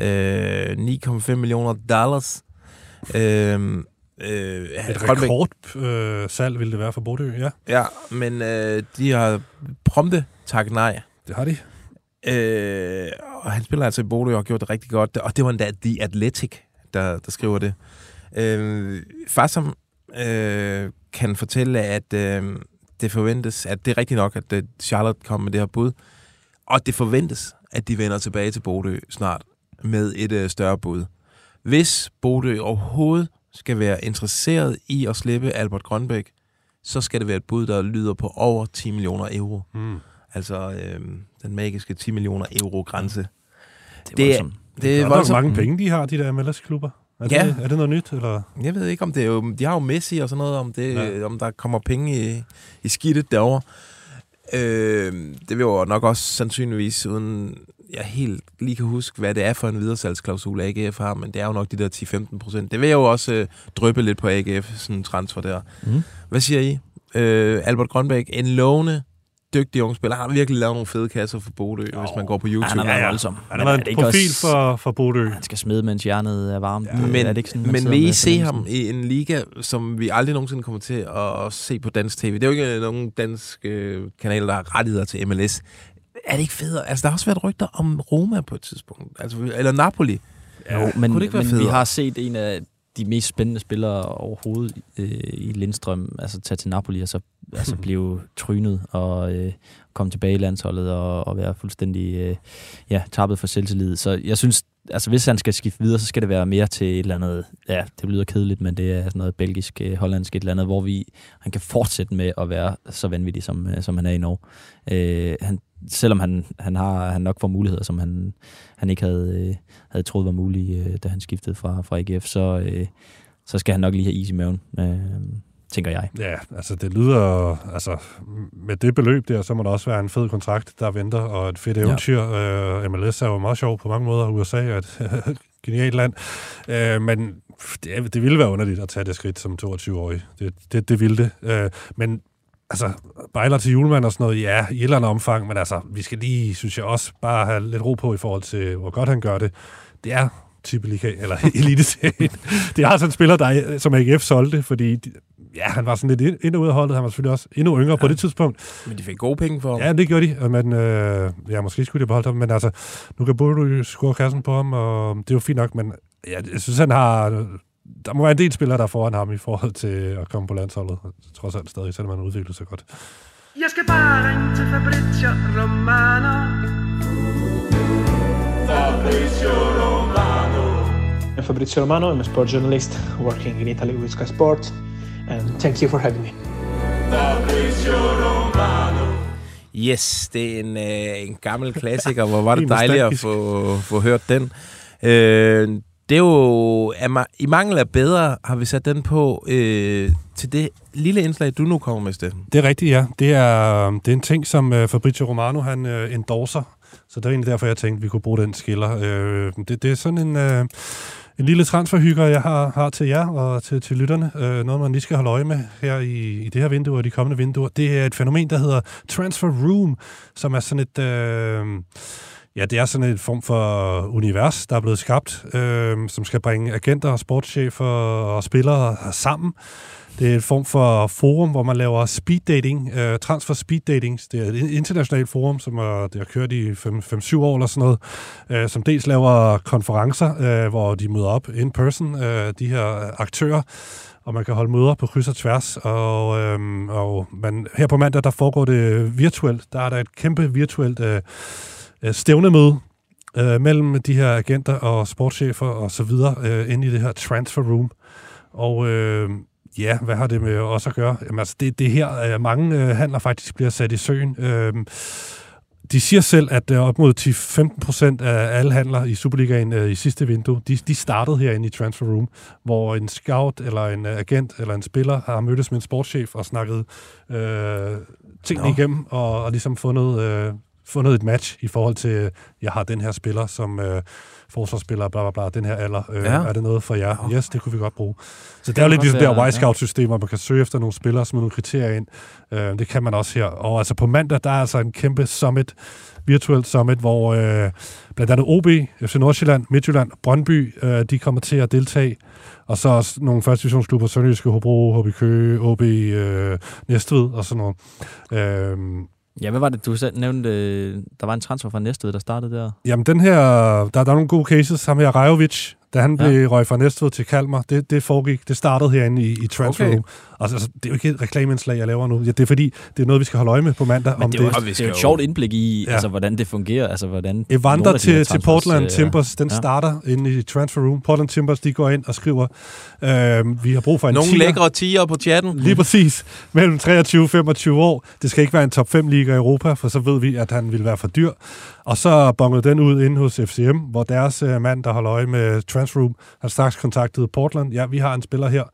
Øh, 9,5 millioner dollars. Øh, øh, Et rekordsalg øh, salg ville det være for Bodø, ja. Ja, men øh, de har prompte takket nej. Det har de. Øh, og han spiller altså i Bodø og har gjort det rigtig godt. Og det var endda The Athletic, der, der skriver det. Øh, Fassam øh, kan fortælle, at øh, det forventes, at det er rigtigt nok, at øh, Charlotte kommer med det her bud. Og det forventes, at de vender tilbage til Bodø snart med et øh, større bud. Hvis Bodø overhovedet skal være interesseret i at slippe Albert Grønbæk, så skal det være et bud, der lyder på over 10 millioner euro. Mm. Altså øh, den magiske 10 millioner euro grænse. Det er voldsomt. det er er voldsomt. mange penge, de har, de der MLS-klubber. Er det, Ja. er det noget nyt, eller? Jeg ved ikke, om det er jo... De har jo Messi og sådan noget, om, det, Ja. om der kommer penge i, i skidtet derovre. Øh, det vil jo nok også sandsynligvis, uden jeg helt lige kan huske, hvad det er for en videresalgsklausul, AGF har, men det er jo nok de der 10-15 procent. Det vil jo også øh, drøbe lidt på AGF, sådan en transfer der. Mm. Hvad siger I? Øh, Albert Grønbæk, en lovende, dygtig ung spiller. Han har virkelig lavet nogle fede kasser for Bodø, oh. hvis man går på YouTube. Han har været voldsom. Han har været er det en profil også- for, for Bodø. Han skal smide, mens hjernet er varmt. Ja, Men, er det ikke sådan, men vil I se ham i en liga, som vi aldrig nogensinde kommer til at, at se på dansk tv? Det er jo ikke nogen dansk øh, kanal, der har rettigheder til MLS. Er det ikke federe? Altså, der har også været rygter om Roma på et tidspunkt. Altså, eller Napoli. Jo, men, Kunne det ikke være men vi har set en af de mest spændende spillere overhovedet øh, i Lindstrøm, altså tage til Napoli og så altså blive trynet og øh, komme tilbage i landsholdet og, og være fuldstændig øh, ja, tappet for selvtillid. Så jeg synes, altså hvis han skal skifte videre, så skal det være mere til et eller andet, ja, det lyder kedeligt, men det er sådan noget belgisk, øh, hollandsk et eller andet, hvor vi, han kan fortsætte med at være så vanvittig, som, øh, som han er i Norge. Øh, han, selvom han, han har han nok får muligheder, som han, han ikke havde, øh, havde troet var mulige, øh, da han skiftede fra, fra AGF, så, øh, så skal han nok lige have is i maven, øh, tænker jeg. Ja, altså det lyder, altså med det beløb der, så må der også være en fed kontrakt, der venter, og et fedt eventyr. Ja. Uh, MLS er jo meget sjov på mange måder, USA er et genialt land, men det, det ville være underligt at tage det skridt som 22-årig. Det, det, det ville det. Men altså, bejler til julemand og sådan noget, ja, i et eller andet omfang, men altså, vi skal lige, synes jeg også, bare have lidt ro på i forhold til, hvor godt han gør det. Det er Tippeliga, eller Eliteserien. det er altså en spiller, der, som AGF solgte, fordi de- ja, han var sådan lidt ind- og ud af holdet. Han var selvfølgelig også endnu yngre ja. på det tidspunkt. Men de fik gode penge for ham. Ja, det gjorde de, men øh, ja, måske skulle de have beholdt ham, men altså, nu kan Bodo score kassen på ham, og det er jo fint nok, men ja, jeg synes, han har... Der må være en del spillere, der er foran ham i forhold til at komme på landsholdet. Trods alt stadig, selvom han udvikler sig godt. Jeg skal bare ringe til Fabrizio Romano. Fabrizio Romano. I'm Fabrizio Romano. I'm a sport journalist working in Italy with Sky Sport, and thank you for having me. Fabrizio Romano. Yes, det er en, øh, en gammel klassiker. Hvor var det dejligt at få, få hørt den. Øh, det er jo... Er man, I mangel af bedre har vi sat den på øh, til det lille indslag, du nu kommer med, Steffen. Det er rigtigt, ja. Det er, øh, det er en ting, som øh, Fabrizio Romano han øh, endorser. Så det er egentlig derfor, jeg tænkte, at vi kunne bruge den skiller. Øh, det, det er sådan en, Øh, en lille transferhygger, jeg har, har til jer og til, til lytterne. Øh, noget, man lige skal holde øje med her i, i det her vindue og de kommende vinduer. Det er et fænomen, der hedder Transfer Room, som er sådan et... Øh, Ja, det er sådan en form for univers, der er blevet skabt, øh, som skal bringe agenter og sportschefer og spillere sammen. Det er en form for forum, hvor man laver speed dating, øh, transfer speed datings. Det er et internationalt forum, som er, det har kørt i 5-7 år eller sådan noget, øh, som dels laver konferencer, øh, hvor de møder op in person, øh, de her aktører, og man kan holde møder på kryds og tværs. Og, øh, og man, her på mandag, der foregår det virtuelt. Der er der et kæmpe virtuelt øh, øh, stævnemøde øh, mellem de her agenter og sportschefer og så videre øh, inde i det her transfer room. Og øh, ja, hvad har det med os at gøre? Jamen, altså, det, det her, øh, mange øh, handler faktisk bliver sat i søen. Øh, de siger selv, at øh, op mod 10-15 procent af alle handler i Superligaen øh, i sidste vindue, de, de startede herinde i Transfer Room, hvor en scout eller en øh, agent eller en spiller har mødtes med en sportschef og snakket øh, tingene Nå. igennem og, og ligesom fundet, øh, fundet et match i forhold til, jeg har den her spiller som øh, forsvarsspiller, bla bla bla, den her alder. Øh, Ja. Er det noget for jer? Yes, det kunne vi godt bruge. Så det er jo lidt ligesom det være, her ja. Y-Scout-system, hvor man kan søge efter nogle spillere, som nogle kriterier ind. Øh, det kan man også her. Og altså på mandag, der er altså en kæmpe summit, virtuelt summit, hvor øh, blandt andet OB, FC Nordsjælland, Midtjylland, Brøndby, øh, de kommer til at deltage. Og så også nogle første divisionsklubber, Sønderjyske, Hobro, HB Køge, OB, øh, Næstved og sådan noget. Øh, Ja, hvad var det, du selv nævnte? Der var en transfer fra Næstved, der startede der. Jamen, den her, der, der er nogle gode cases. Ham her, Rajovic, da han Ja. ja. blev røg fra Næstved til Kalmar, det, det foregik, det startede herinde i, i Transfer Okay. Room. Altså, altså, det er jo ikke et reklameindslag, jeg laver nu. Ja, det er fordi, det er noget, vi skal holde øje med på mandag. Men det er, det er jo et sjovt indblik i, Ja. altså, hvordan det fungerer. Altså, hvordan Evander til, til Portland øh, Timbers, den ja. starter inde i Transfer Room. Portland Timbers, de går ind og skriver, øh, vi har brug for en Nogle tier. lækre tiger på chatten. Lige præcis. Mellem 23 og 25 år. Det skal ikke være en top 5 liga i Europa, for så ved vi, at han vil være for dyr. Og så bongede den ud inde hos FCM, hvor deres øh, mand, der holder øje med Transfer Room, har straks kontaktet Portland. Ja, vi har en spiller her.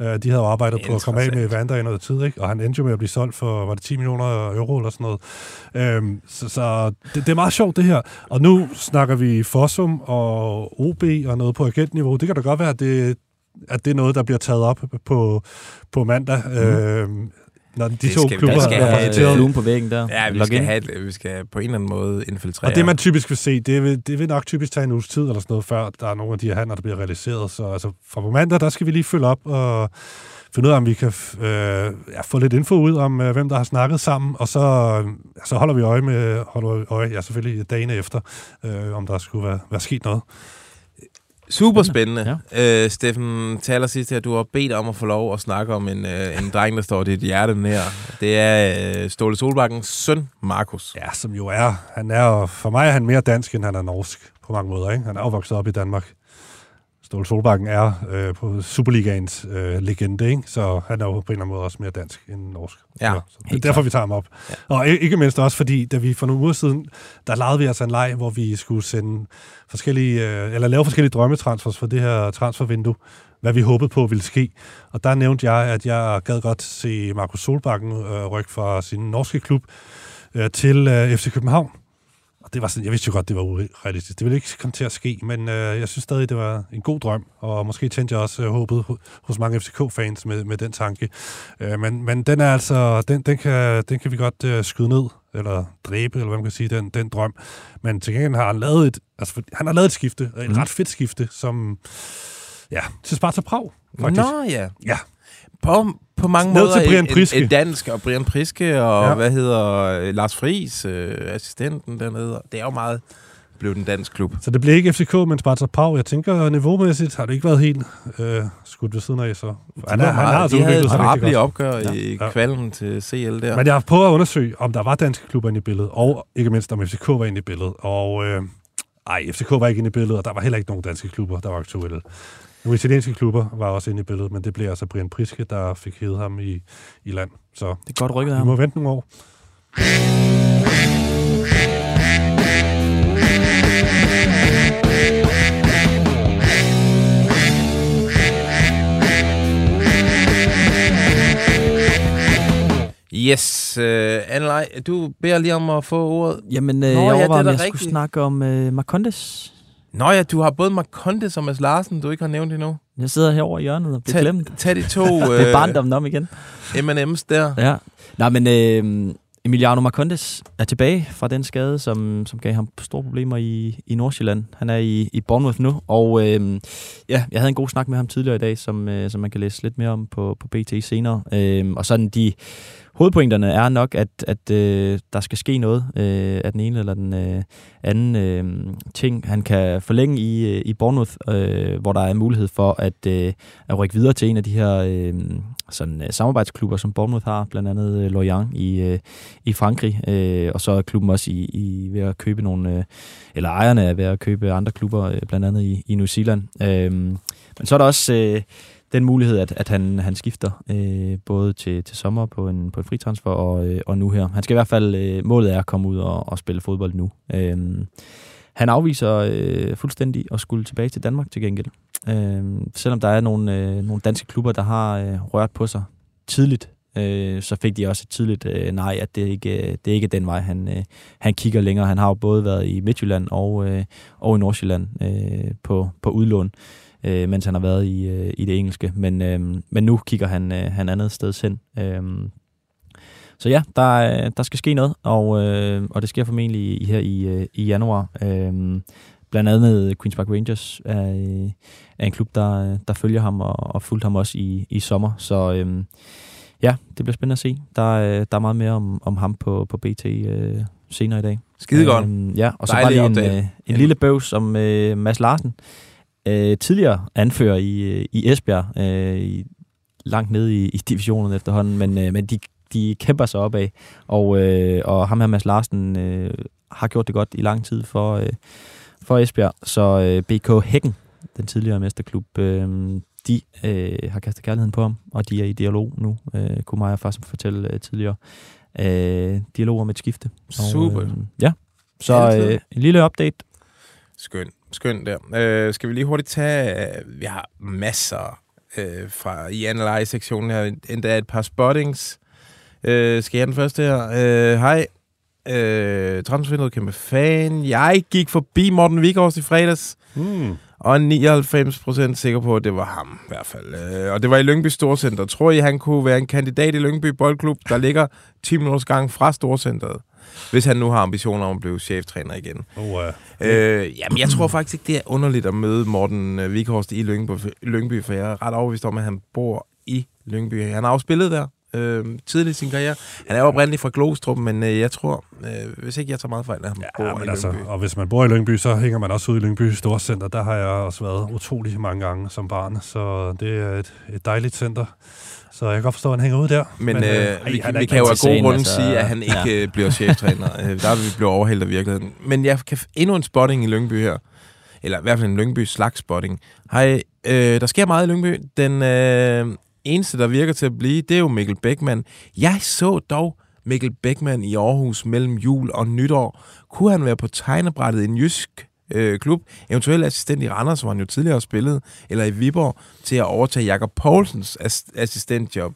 Øh, de havde jo arbejdet på at komme af med Evander i noget tid, ikke? og han endte jo med at blive solgt for, var det 10 millioner euro eller sådan noget. Øhm, så så det, det er meget sjovt, det her. Og nu snakker vi Fossum og OB og noget på agentniveau. Det kan da godt være, at det, at det er noget, der bliver taget op på, på mandag. Mm. Øhm, når de Det to skal, klubber vi skal er have repræsenteret. fluen på væggen der. Ja, vi Log skal, in. have, et- vi skal på en eller anden måde infiltrere. Og det, man typisk vil se, det vil, det vil nok typisk tage en uges tid eller sådan noget, før der er nogle af de her handler, der bliver realiseret. Så altså, fra på mandag, der skal vi lige følge op og finde ud af, om vi kan øh, ja, få lidt info ud om, øh, hvem der har snakket sammen, og så, øh, så holder vi øje med, holder vi øje, ja selvfølgelig dagene efter, øh, om der skulle være, være sket noget. Super spændende. Ja. Øh, Steffen, til allersidst her, du har bedt om at få lov at snakke om en, øh, en dreng, der står dit hjerte nær. Det er øh, Ståle Solbakkens søn, Markus. Ja, som jo er, han er for mig er han mere dansk, end han er norsk, på mange måder. Ikke? Han er jo vokset op i Danmark. Ståle Solbakken er øh, på Superligaens øh, legende, ikke? så han er jo på en eller anden måde også mere dansk end norsk. Ja, så, så det er derfor, klart. vi tager ham op. Ja. Og ikke mindst også, fordi da vi for nogle uger siden, der lavede vi altså en leg, hvor vi skulle sende forskellige, øh, eller lave forskellige drømmetransfers for det her transfervindue, hvad vi håbede på ville ske. Og der nævnte jeg, at jeg gad godt se Markus Solbakken øh, rykke fra sin norske klub øh, til øh, FC København. Og det var sådan, jeg vidste jo godt, det var urealistisk. Det ville ikke komme til at ske, men øh, jeg synes stadig, det var en god drøm, og måske tændte jeg også øh, håbet ho- hos mange FCK-fans med, med den tanke. Øh, men, men den er altså, den, den, kan, den kan vi godt øh, skyde ned, eller dræbe, eller hvad man kan sige, den, den drøm. Men til gengæld har han lavet et, altså, han har lavet et skifte, et Mhm. ret fedt skifte, som, ja, til Sparta Prag, faktisk. Nå ja. Ja. På, på mange Ned måder til Brian Priske. Et, et dansk, og Brian Priske, og Ja. hvad hedder øh, Lars Friis, øh, assistenten dernede. Det er jo meget blevet en dansk klub. Så det bliver ikke FCK, men Sparta Prag. Jeg tænker, niveaumæssigt har det ikke været helt øh, skudt ved siden af, så han, var meget, altså de havde udviklet et sig rigtig godt. opgør ja. i Ja. kvalden til CL der. Men jeg har prøvet at undersøge, om der var danske klubber inde i billedet, og ikke mindst om FCK var inde i billedet. Og øh, ej, FCK var ikke inde i billedet, og der var heller ikke nogen danske klubber, der var aktuelle. Nogle italienske klubber var også inde i billedet, men det blev altså Brian Priske, der fik hævet ham i, i land. Så Det er godt rykket af vi ham. må vente nogle år. Yes, øh, Annelej, du beder lige om at få ordet. Jamen, øh, Nå, jeg ja, er overvejer, om da jeg skulle rigtigt. snakke om øh, Marcondes. Nå ja, du har både Marcondes og Mads Larsen, du ikke har nævnt endnu. Jeg sidder herovre i hjørnet og bliver Tag- glemt. tag de to, det er øh, barndommen om igen. M&M's der. Ja. Nej, men øh, Emiliano Marcondes er tilbage fra den skade, som, som gav ham store problemer i, i Nordsjælland. Han er i, i Bournemouth nu, og øh, ja, jeg havde en god snak med ham tidligere i dag, som, øh, som man kan læse lidt mere om på, på BT senere. Øh, og sådan de hovedpointerne er nok, at, at øh, der skal ske noget øh, af den ene eller den øh, anden øh, ting. Han kan forlænge i, øh, i Bournemouth, øh, hvor der er mulighed for at, øh, at rykke videre til en af de her øh, sådan, øh, samarbejdsklubber, som Bournemouth har, blandt andet øh, Lorient i, øh, i Frankrig, øh, og så er klubben også i, i ved at købe nogle, øh, eller ejerne er ved at købe andre klubber, øh, blandt andet i, i New Zealand. Øh, men så er der også øh, den mulighed, at, at han, han skifter øh, både til, til sommer på en, på en fritransfer og, øh, og nu her. Han skal i hvert fald, øh, målet er at komme ud og, og spille fodbold nu. Øh, han afviser øh, fuldstændig at skulle tilbage til Danmark til gengæld. Øh, selvom der er nogle, øh, nogle danske klubber, der har øh, rørt på sig tidligt, øh, så fik de også et tidligt øh, nej, at det ikke, øh, det er ikke den vej, han, øh, han kigger længere. Han har jo både været i Midtjylland og, øh, og i Nordsjælland øh, på, på udlån, øh, mens han har været i, øh, i det engelske. Men, øh, men nu kigger han, øh, han andet sted hen. Øh, så ja, der, er- der skal ske noget, og, øh, og det sker formentlig her i, øh, i januar. Øh, blandt andet Queen's Park Rangers er, øh, er en klub, der, der følger ham og, og fulgte ham også i, i sommer. Så øh, ja, det bliver spændende at se. Der, er- der er meget mere om, om ham på, på BT øh, senere i dag. Skidegodt. Øhm, ja, og så Dejlig bare lige en, øh, en lille bøvs om øh, Mads Larsen. Øh, tidligere anfører i, øh, i Esbjerg, øh, i, langt nede i, i divisionen efterhånden, men, øh, men de, de kæmper sig opad. Og, øh, og ham her, Mads Larsen, øh, har gjort det godt i lang tid for, øh, for Esbjerg. Så øh, BK Hækken, den tidligere mesterklub, øh, de øh, har kastet kærligheden på ham, og de er i dialog nu, øh, kunne Maja faktisk fortælle øh, tidligere. Øh, dialog om et skifte. Og, Super. Øh, ja, så øh, en lille update. Skøn, skøn der. Øh, skal vi lige hurtigt tage... Øh, vi har masser øh, fra i Analyze-sektionen her. Endda et par spottings. Øh, skal jeg den første her? Øh, hej. Øh, Transfervinduet kæmpe fan. Jeg gik forbi Morten Vikhorst i fredags. Mm. Og er 99% sikker på, at det var ham i hvert fald. Øh, og det var i Lyngby Storcenter. Tror I, han kunne være en kandidat i Lyngby Boldklub, der ligger 10 minutters gang fra Storcenteret? Hvis han nu har ambitioner om at blive cheftræner igen. Oh, uh. Øh, jamen, jeg tror faktisk ikke, det er underligt at møde Morten øh, Vikhorst i Lyngby, Lyngby, for jeg er ret overbevist om, at han bor i Lyngby. Han har også spillet der øh, tidligt i sin karriere. Han er oprindeligt fra Glostrup, men øh, jeg tror, øh, hvis ikke jeg tager meget fejl, at han ja, bor Ja, i men altså, Lyngby. og hvis man bor i Lyngby, så hænger man også ud i Lyngby Storcenter. Der har jeg også været utrolig mange gange som barn, så det er et, et dejligt center. Så jeg kan godt forstå, at han hænger ud der. Men, men øh, ej, vi, er vi kan jo af gode grunde altså. sige, at han ikke Ja. ja. bliver cheftræner. Øh, der er vi blevet overhældt af virkeligheden. Men jeg kan endnu en spotting i Lyngby her. Eller i hvert fald en Lyngby slags spotting. Hej, øh, der sker meget i Lyngby. Den øh, eneste, der virker til at blive, det er jo Mikkel Beckmann. Jeg så dog Mikkel Beckmann i Aarhus mellem jul og nytår. Kunne han være på tegnebrættet i en jysk øh, klub, eventuelt assistent i Randers, hvor han jo tidligere har spillet, eller i Viborg, til at overtage Jakob Poulsens as- assistentjob.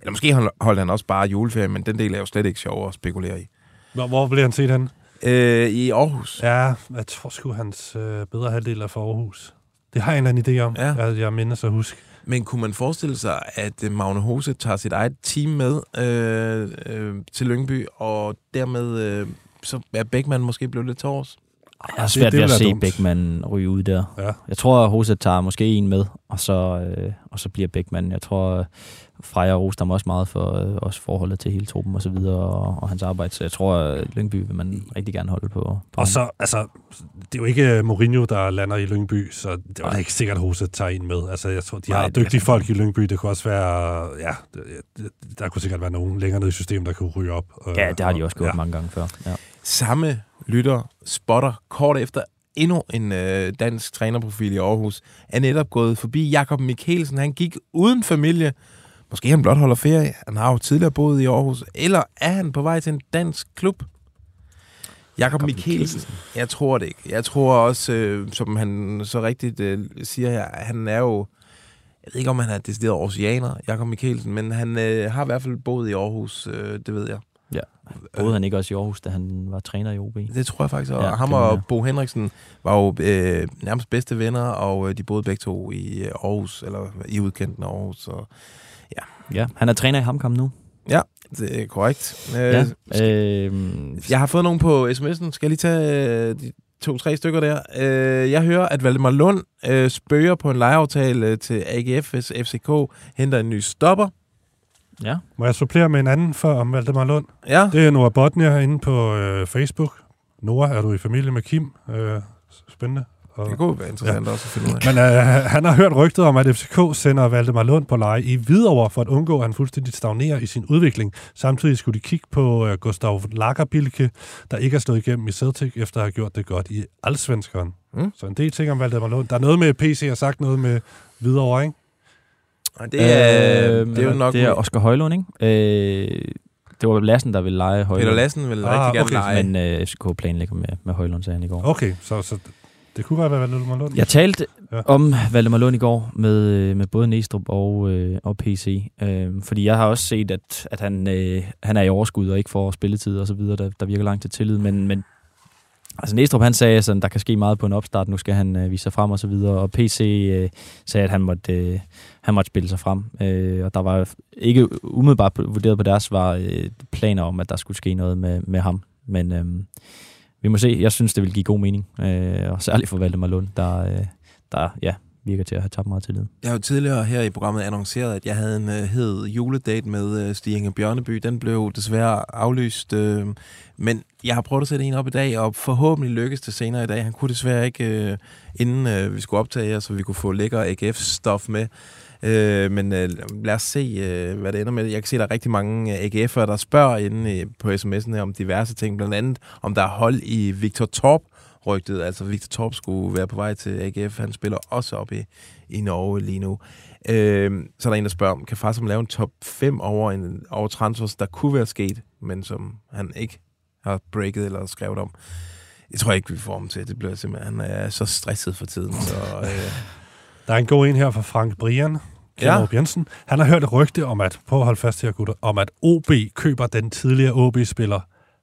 Eller måske hold- holdt han også bare juleferie, men den del er jo slet ikke sjov at spekulere i. Hvor, hvor bliver han set han? øh, i Aarhus. Ja, jeg tror sgu, hans øh, bedre halvdel er for Aarhus. Det har jeg en eller anden idé om, Ja. jeg, jeg minder så huske. Men kunne man forestille sig, at øh, Magne Hose tager sit eget team med øh, øh, til Lyngby, og dermed øh, så er Bækman måske blevet lidt til års? Jeg har svært ved at se Bækman ryge ud der. Ja. Jeg tror, at Hose tager måske en med, og så, øh, og så bliver Bækman. Jeg tror, øh, Freja roste ham også meget for øh, også forholdet til hele truppen og så videre, og, og hans arbejde. Så jeg tror, at Lyngby vil man rigtig gerne holde på. på Og så, altså, det er jo ikke øh, Mourinho, der lander i Lyngby, så det var da ikke sikkert, at Hose tager en med. Altså, jeg tror, de Nej, har det- dygtige folk i Lyngby. Det kunne også være, ja, det- det- der kunne sikkert være nogen længere nede i systemet, der kunne ryge op. Øh, Ja, det har de også gjort ja. mange gange før. Ja. Samme lytter spotter kort efter endnu en øh, dansk trænerprofil i Aarhus, er netop gået forbi Jakob Mikkelsen. Han gik uden familie. Måske han blot holder ferie. Han har jo tidligere boet i Aarhus. Eller er han på vej til en dansk klub? Jakob Mikkelsen. Jeg tror det ikke. Jeg tror også, øh, som han så rigtigt øh, siger her, han er jo... Jeg ved ikke, om han er decideret oceaner, Jakob Mikkelsen, men han øh, har i hvert fald boet i Aarhus, øh, det ved jeg. Ja. Boede han ikke også i Aarhus, da han var træner i OB? Det tror jeg faktisk. Og Ja, ham og Bo Henriksen var jo øh, nærmest bedste venner, og øh, de boede begge to i øh, Aarhus, eller i udkanten af Aarhus. Så, ja. Ja, han er træner i Hamkamp nu. ja, det er korrekt. Øh, Ja, øh, jeg har fået nogen på sms'en. Skal jeg lige tage øh, de to-tre stykker der? Øh, jeg hører, at Valdemar Lund øh, spørger på en lejeaftale øh, til AGF, hvis FCK henter en ny stopper. Ja. Må jeg supplere med en anden for om Valdemar Lund? Ja. Det er Nora Botnia inde på øh, Facebook. Nora, er du i familie med Kim? Øh, spændende. Og, Det kunne være interessant også at finde ud af. Men øh, han har hørt rygtet om, at FCK sender Valdemar Lund på leje i Hvidovre for at undgå, at han fuldstændig stagnerer i sin udvikling. Samtidig skulle de kigge på øh, Gustav Lagerbilke, der ikke er stået igennem i Celtic, efter at have gjort det godt i Allsvenskeren. Mm. Så en del ting om Valdemar Lund. Der er noget med PC, har sagt noget med Hvidovre, ikke? Og det er, Øh, det er jo nok... Det er Oscar Højlund, ikke? Øh, det var Lassen, der ville lege Højlund. Peter Lassen ville Ah, rigtig gerne okay. lege. Men øh, FCK planlægger med, med Højlund, sagde han i går. Okay, så, så det kunne godt være Valdemar Lund. Jeg talte Ja. ja. om Valdemar Lund i går med, øh, med både Næstrup og, øh, og PC. Øh, fordi jeg har også set, at, at han, øh, han er i overskud og ikke får spilletid og så videre. Der, der virker langt til tillid. Men, men altså Næstrup han sagde, at der kan ske meget på en opstart. Nu skal han øh, vise sig frem og så videre. Og PC øh, sagde, at han måtte, øh, han måtte spille sig frem. Øh, og der var ikke umiddelbart vurderet på deres var øh, planer om, at der skulle ske noget med, med ham. Men øh, vi må se. Jeg synes, det vil give god mening. Øh, og særligt for Valdemar Lund, der, øh, der ja, virker til at have tabt meget tillid. Jeg har jo tidligere her i programmet annonceret, at jeg havde en uh, hed juledate med uh, Stig Inge Bjørneby. Den blev desværre aflyst, uh, men jeg har prøvet at sætte en op i dag, og forhåbentlig lykkes det senere i dag. Han kunne desværre ikke, uh, inden uh, vi skulle optage her, så vi kunne få lækker AGF-stof med. Uh, men uh, lad os se, uh, hvad det ender med. Jeg kan se, at der er rigtig mange AGF'ere, der spørger inde uh, på sms'en her om diverse ting. Blandt andet, om der er hold i Victor Torp rygtet. Altså, Victor Torp skulle være på vej til AGF. Han spiller også op i, i Norge lige nu. Øh, så er der en, der spørger, kan far som lave en top 5 over, en, over transfers, der kunne være sket, men som han ikke har breaket eller skrevet om. Jeg tror ikke, vi får ham til. Det bliver simpelthen, han er så stresset for tiden. Så, øh, Der er en god en her fra Frank Brian. Ja. Ja. Jensen. Han har hørt et rygte om, at, på fast her, gutter, om at OB køber den tidligere OB-spiller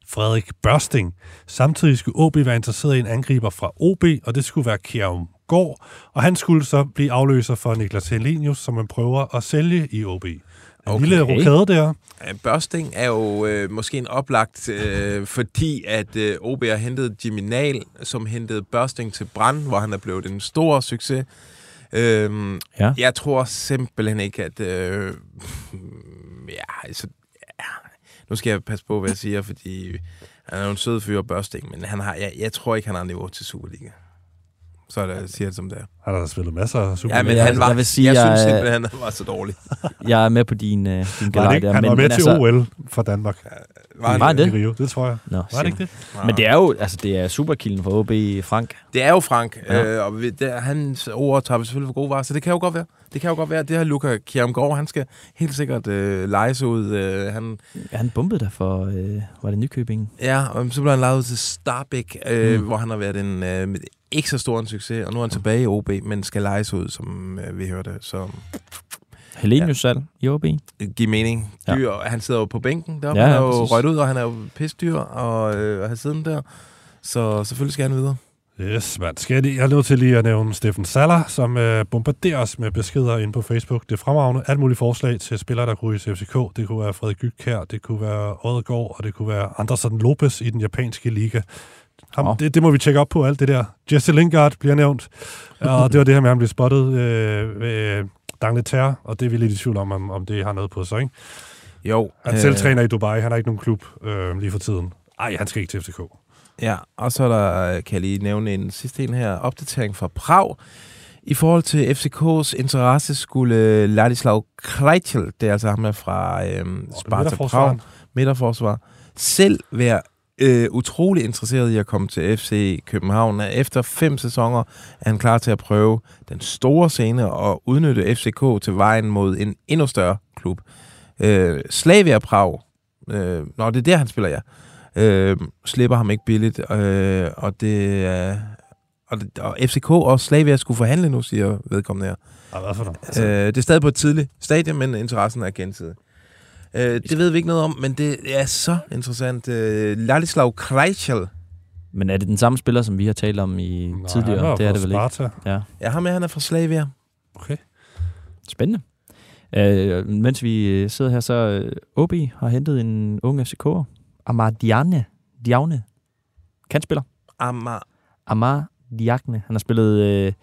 Frederik Børsting. Samtidig skulle OB være interesseret i en angriber fra OB, og det skulle være Kjærum Gård, og han skulle så blive afløser for Niklas Helenius, som man prøver at sælge i OB. En okay. lille rokade der. Børsting er jo øh, måske en oplagt, øh, fordi at øh, OB har hentet Jimmy Nahl, som hentede Børsting til Brand, hvor han er blevet en stor succes. Øhm, Ja. Jeg tror simpelthen ikke, at... Øh, ja, altså. Nu skal jeg passe på, hvad jeg siger, fordi han er jo en sød fyr, Børsting, men han har, jeg, jeg tror ikke, han har niveau til Superliga. Så er det, jeg siger det som det er. Han har da spillet masser af Ja, Superliga. men han var, jeg vil sige, jeg, jeg synes er- simpelthen, han var så dårlig. Jeg er med på din, øh, din han, galej der. han men, var med men til altså, OL for Danmark. Var han Var han I det? Rio, det tror jeg. Nå, var det ikke det? Men det er jo altså, det er superkilden for OB Frank. Det er jo Frank, Ja. ja. øh, og vi- det, hans ord tager vi selvfølgelig for gode varer, så det kan jo godt være. Det kan jo godt være, det her Luca Kjermgaard, han skal helt sikkert øh, lejes ud. Øh, han, Ja, han bumpede der for, øh, var det Nykøbing? ja, og så blev han lejet ud til Starbæk, øh, Mm. mm. hvor han har været en øh, med ikke så stor en succes, og nu er han tilbage i OB, men skal lejes ud, som øh, vi hørte. Så Helenius salg i OB. Giver mening. Dyr, ja. Han sidder jo på bænken deroppe. Ja, Ja, ja, han er jo præcis. røget ud, og han er jo pisdyr og øh, har siddet der. Så selvfølgelig skal han videre. Yes, mand. Skal jeg, lige- jeg er nødt til lige at nævne Steffen Saller, som øh, bombarderer os med beskeder inde på Facebook. Det er fremragende. Alt mulige forslag til spillere, der kunne i FCK. Det kunne være Frederik Gytkær, det kunne være Odegaard, og det kunne være Andersen Lopez i den japanske liga. Ham, Åh. det, det, må vi tjekke op på, alt det der. Jesse Lingard bliver nævnt, og det var det her med, at han blev spottet øh, ved Dangleterre, og det er vi lidt i tvivl om, om, om det har noget på sig, ikke? Jo. Han øh, selv træner i Dubai, han har ikke nogen klub øh, lige for tiden. Ej, han skal ikke til FCK. Ja, og så er der, kan jeg lige nævne en sidste en her, opdatering fra Prag. I forhold til FCK's interesse skulle Ladislav Krejtjel, det er altså ham der fra øh, Sparta Prag, midterforsvar, selv være øh, utrolig interesseret i at komme til FC København. Efter fem sæsoner er han klar til at prøve den store scene og udnytte FCK til vejen mod en endnu større klub. Øh, Slavia Prag, øh, nå, det er der, han spiller, ja. Øh, slipper ham ikke billigt, øh, og det er... Og, og FCK og Slavia skulle forhandle nu, siger vedkommende her. Ja, hvad for noget? Altså, Øh, det er stadig på et tidligt stadie, men interessen er gensidig. Øh, det ved vi ikke noget om, men det er så interessant. Øh, Ladislav Krejčel. Men er det den samme spiller, som vi har talt om i Nej, tidligere? han var det er fra det vel ikke. Sparta. Ja. Ja, ham er, han er fra Slavia. Okay. Spændende. Øh, mens vi øh, sidder her, så øh, OB har hentet en ung FCK'er. Amar Diane. Diagne. Kantspiller. Amar. Amar Diagne. Han har spillet øh,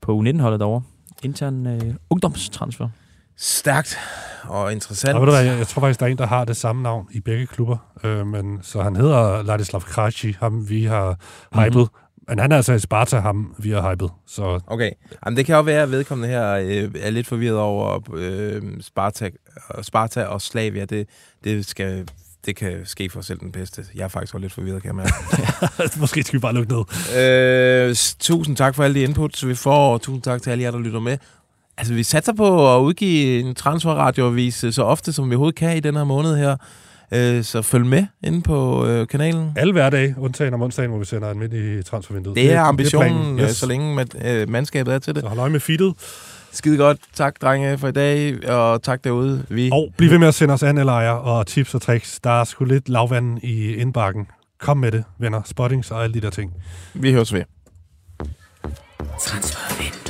på U19-holdet derovre. Intern øh, ungdomstransfer. Stærkt og interessant. Og ved du hvad, jeg, jeg tror faktisk, der er en, der har det samme navn i begge klubber. Øh, men, så han hedder Ladislav Krejci, ham vi har Mhm. hypet. Men han er altså i Sparta, ham vi har hypet. Så Okay. Jamen, det kan jo være, at vedkommende her øh, er lidt forvirret over øh, Sparta, Sparta og Slavia. Det, det, skal, det kan ske for selv den bedste. Jeg er faktisk også lidt forvirret, kan jeg mærke. måske skal vi bare lukke ned. Øh, tusind tak for alle de inputs, vi får, og tusind tak til alle jer, der lytter med. Altså, vi satser på at udgive en transferradioavis øh, så ofte, som vi overhovedet kan i den her måned her. Øh, så følg med inde på øh, kanalen. Alle hverdage, undtagen om onsdagen, hvor vi sender en midt i transfervinduet. Det er ambitionen, planen. yes. så længe med, øh, mandskabet er til det. Så hold øje med feedet. Skide godt. Tak, drenge, for i dag, og tak derude. Vi... Og bliv ved med at sende os anelejre og tips og tricks. Der er sgu lidt lavvand i indbakken. Kom med det, venner. Spottings og alle de der ting. Vi høres ved. Transfer.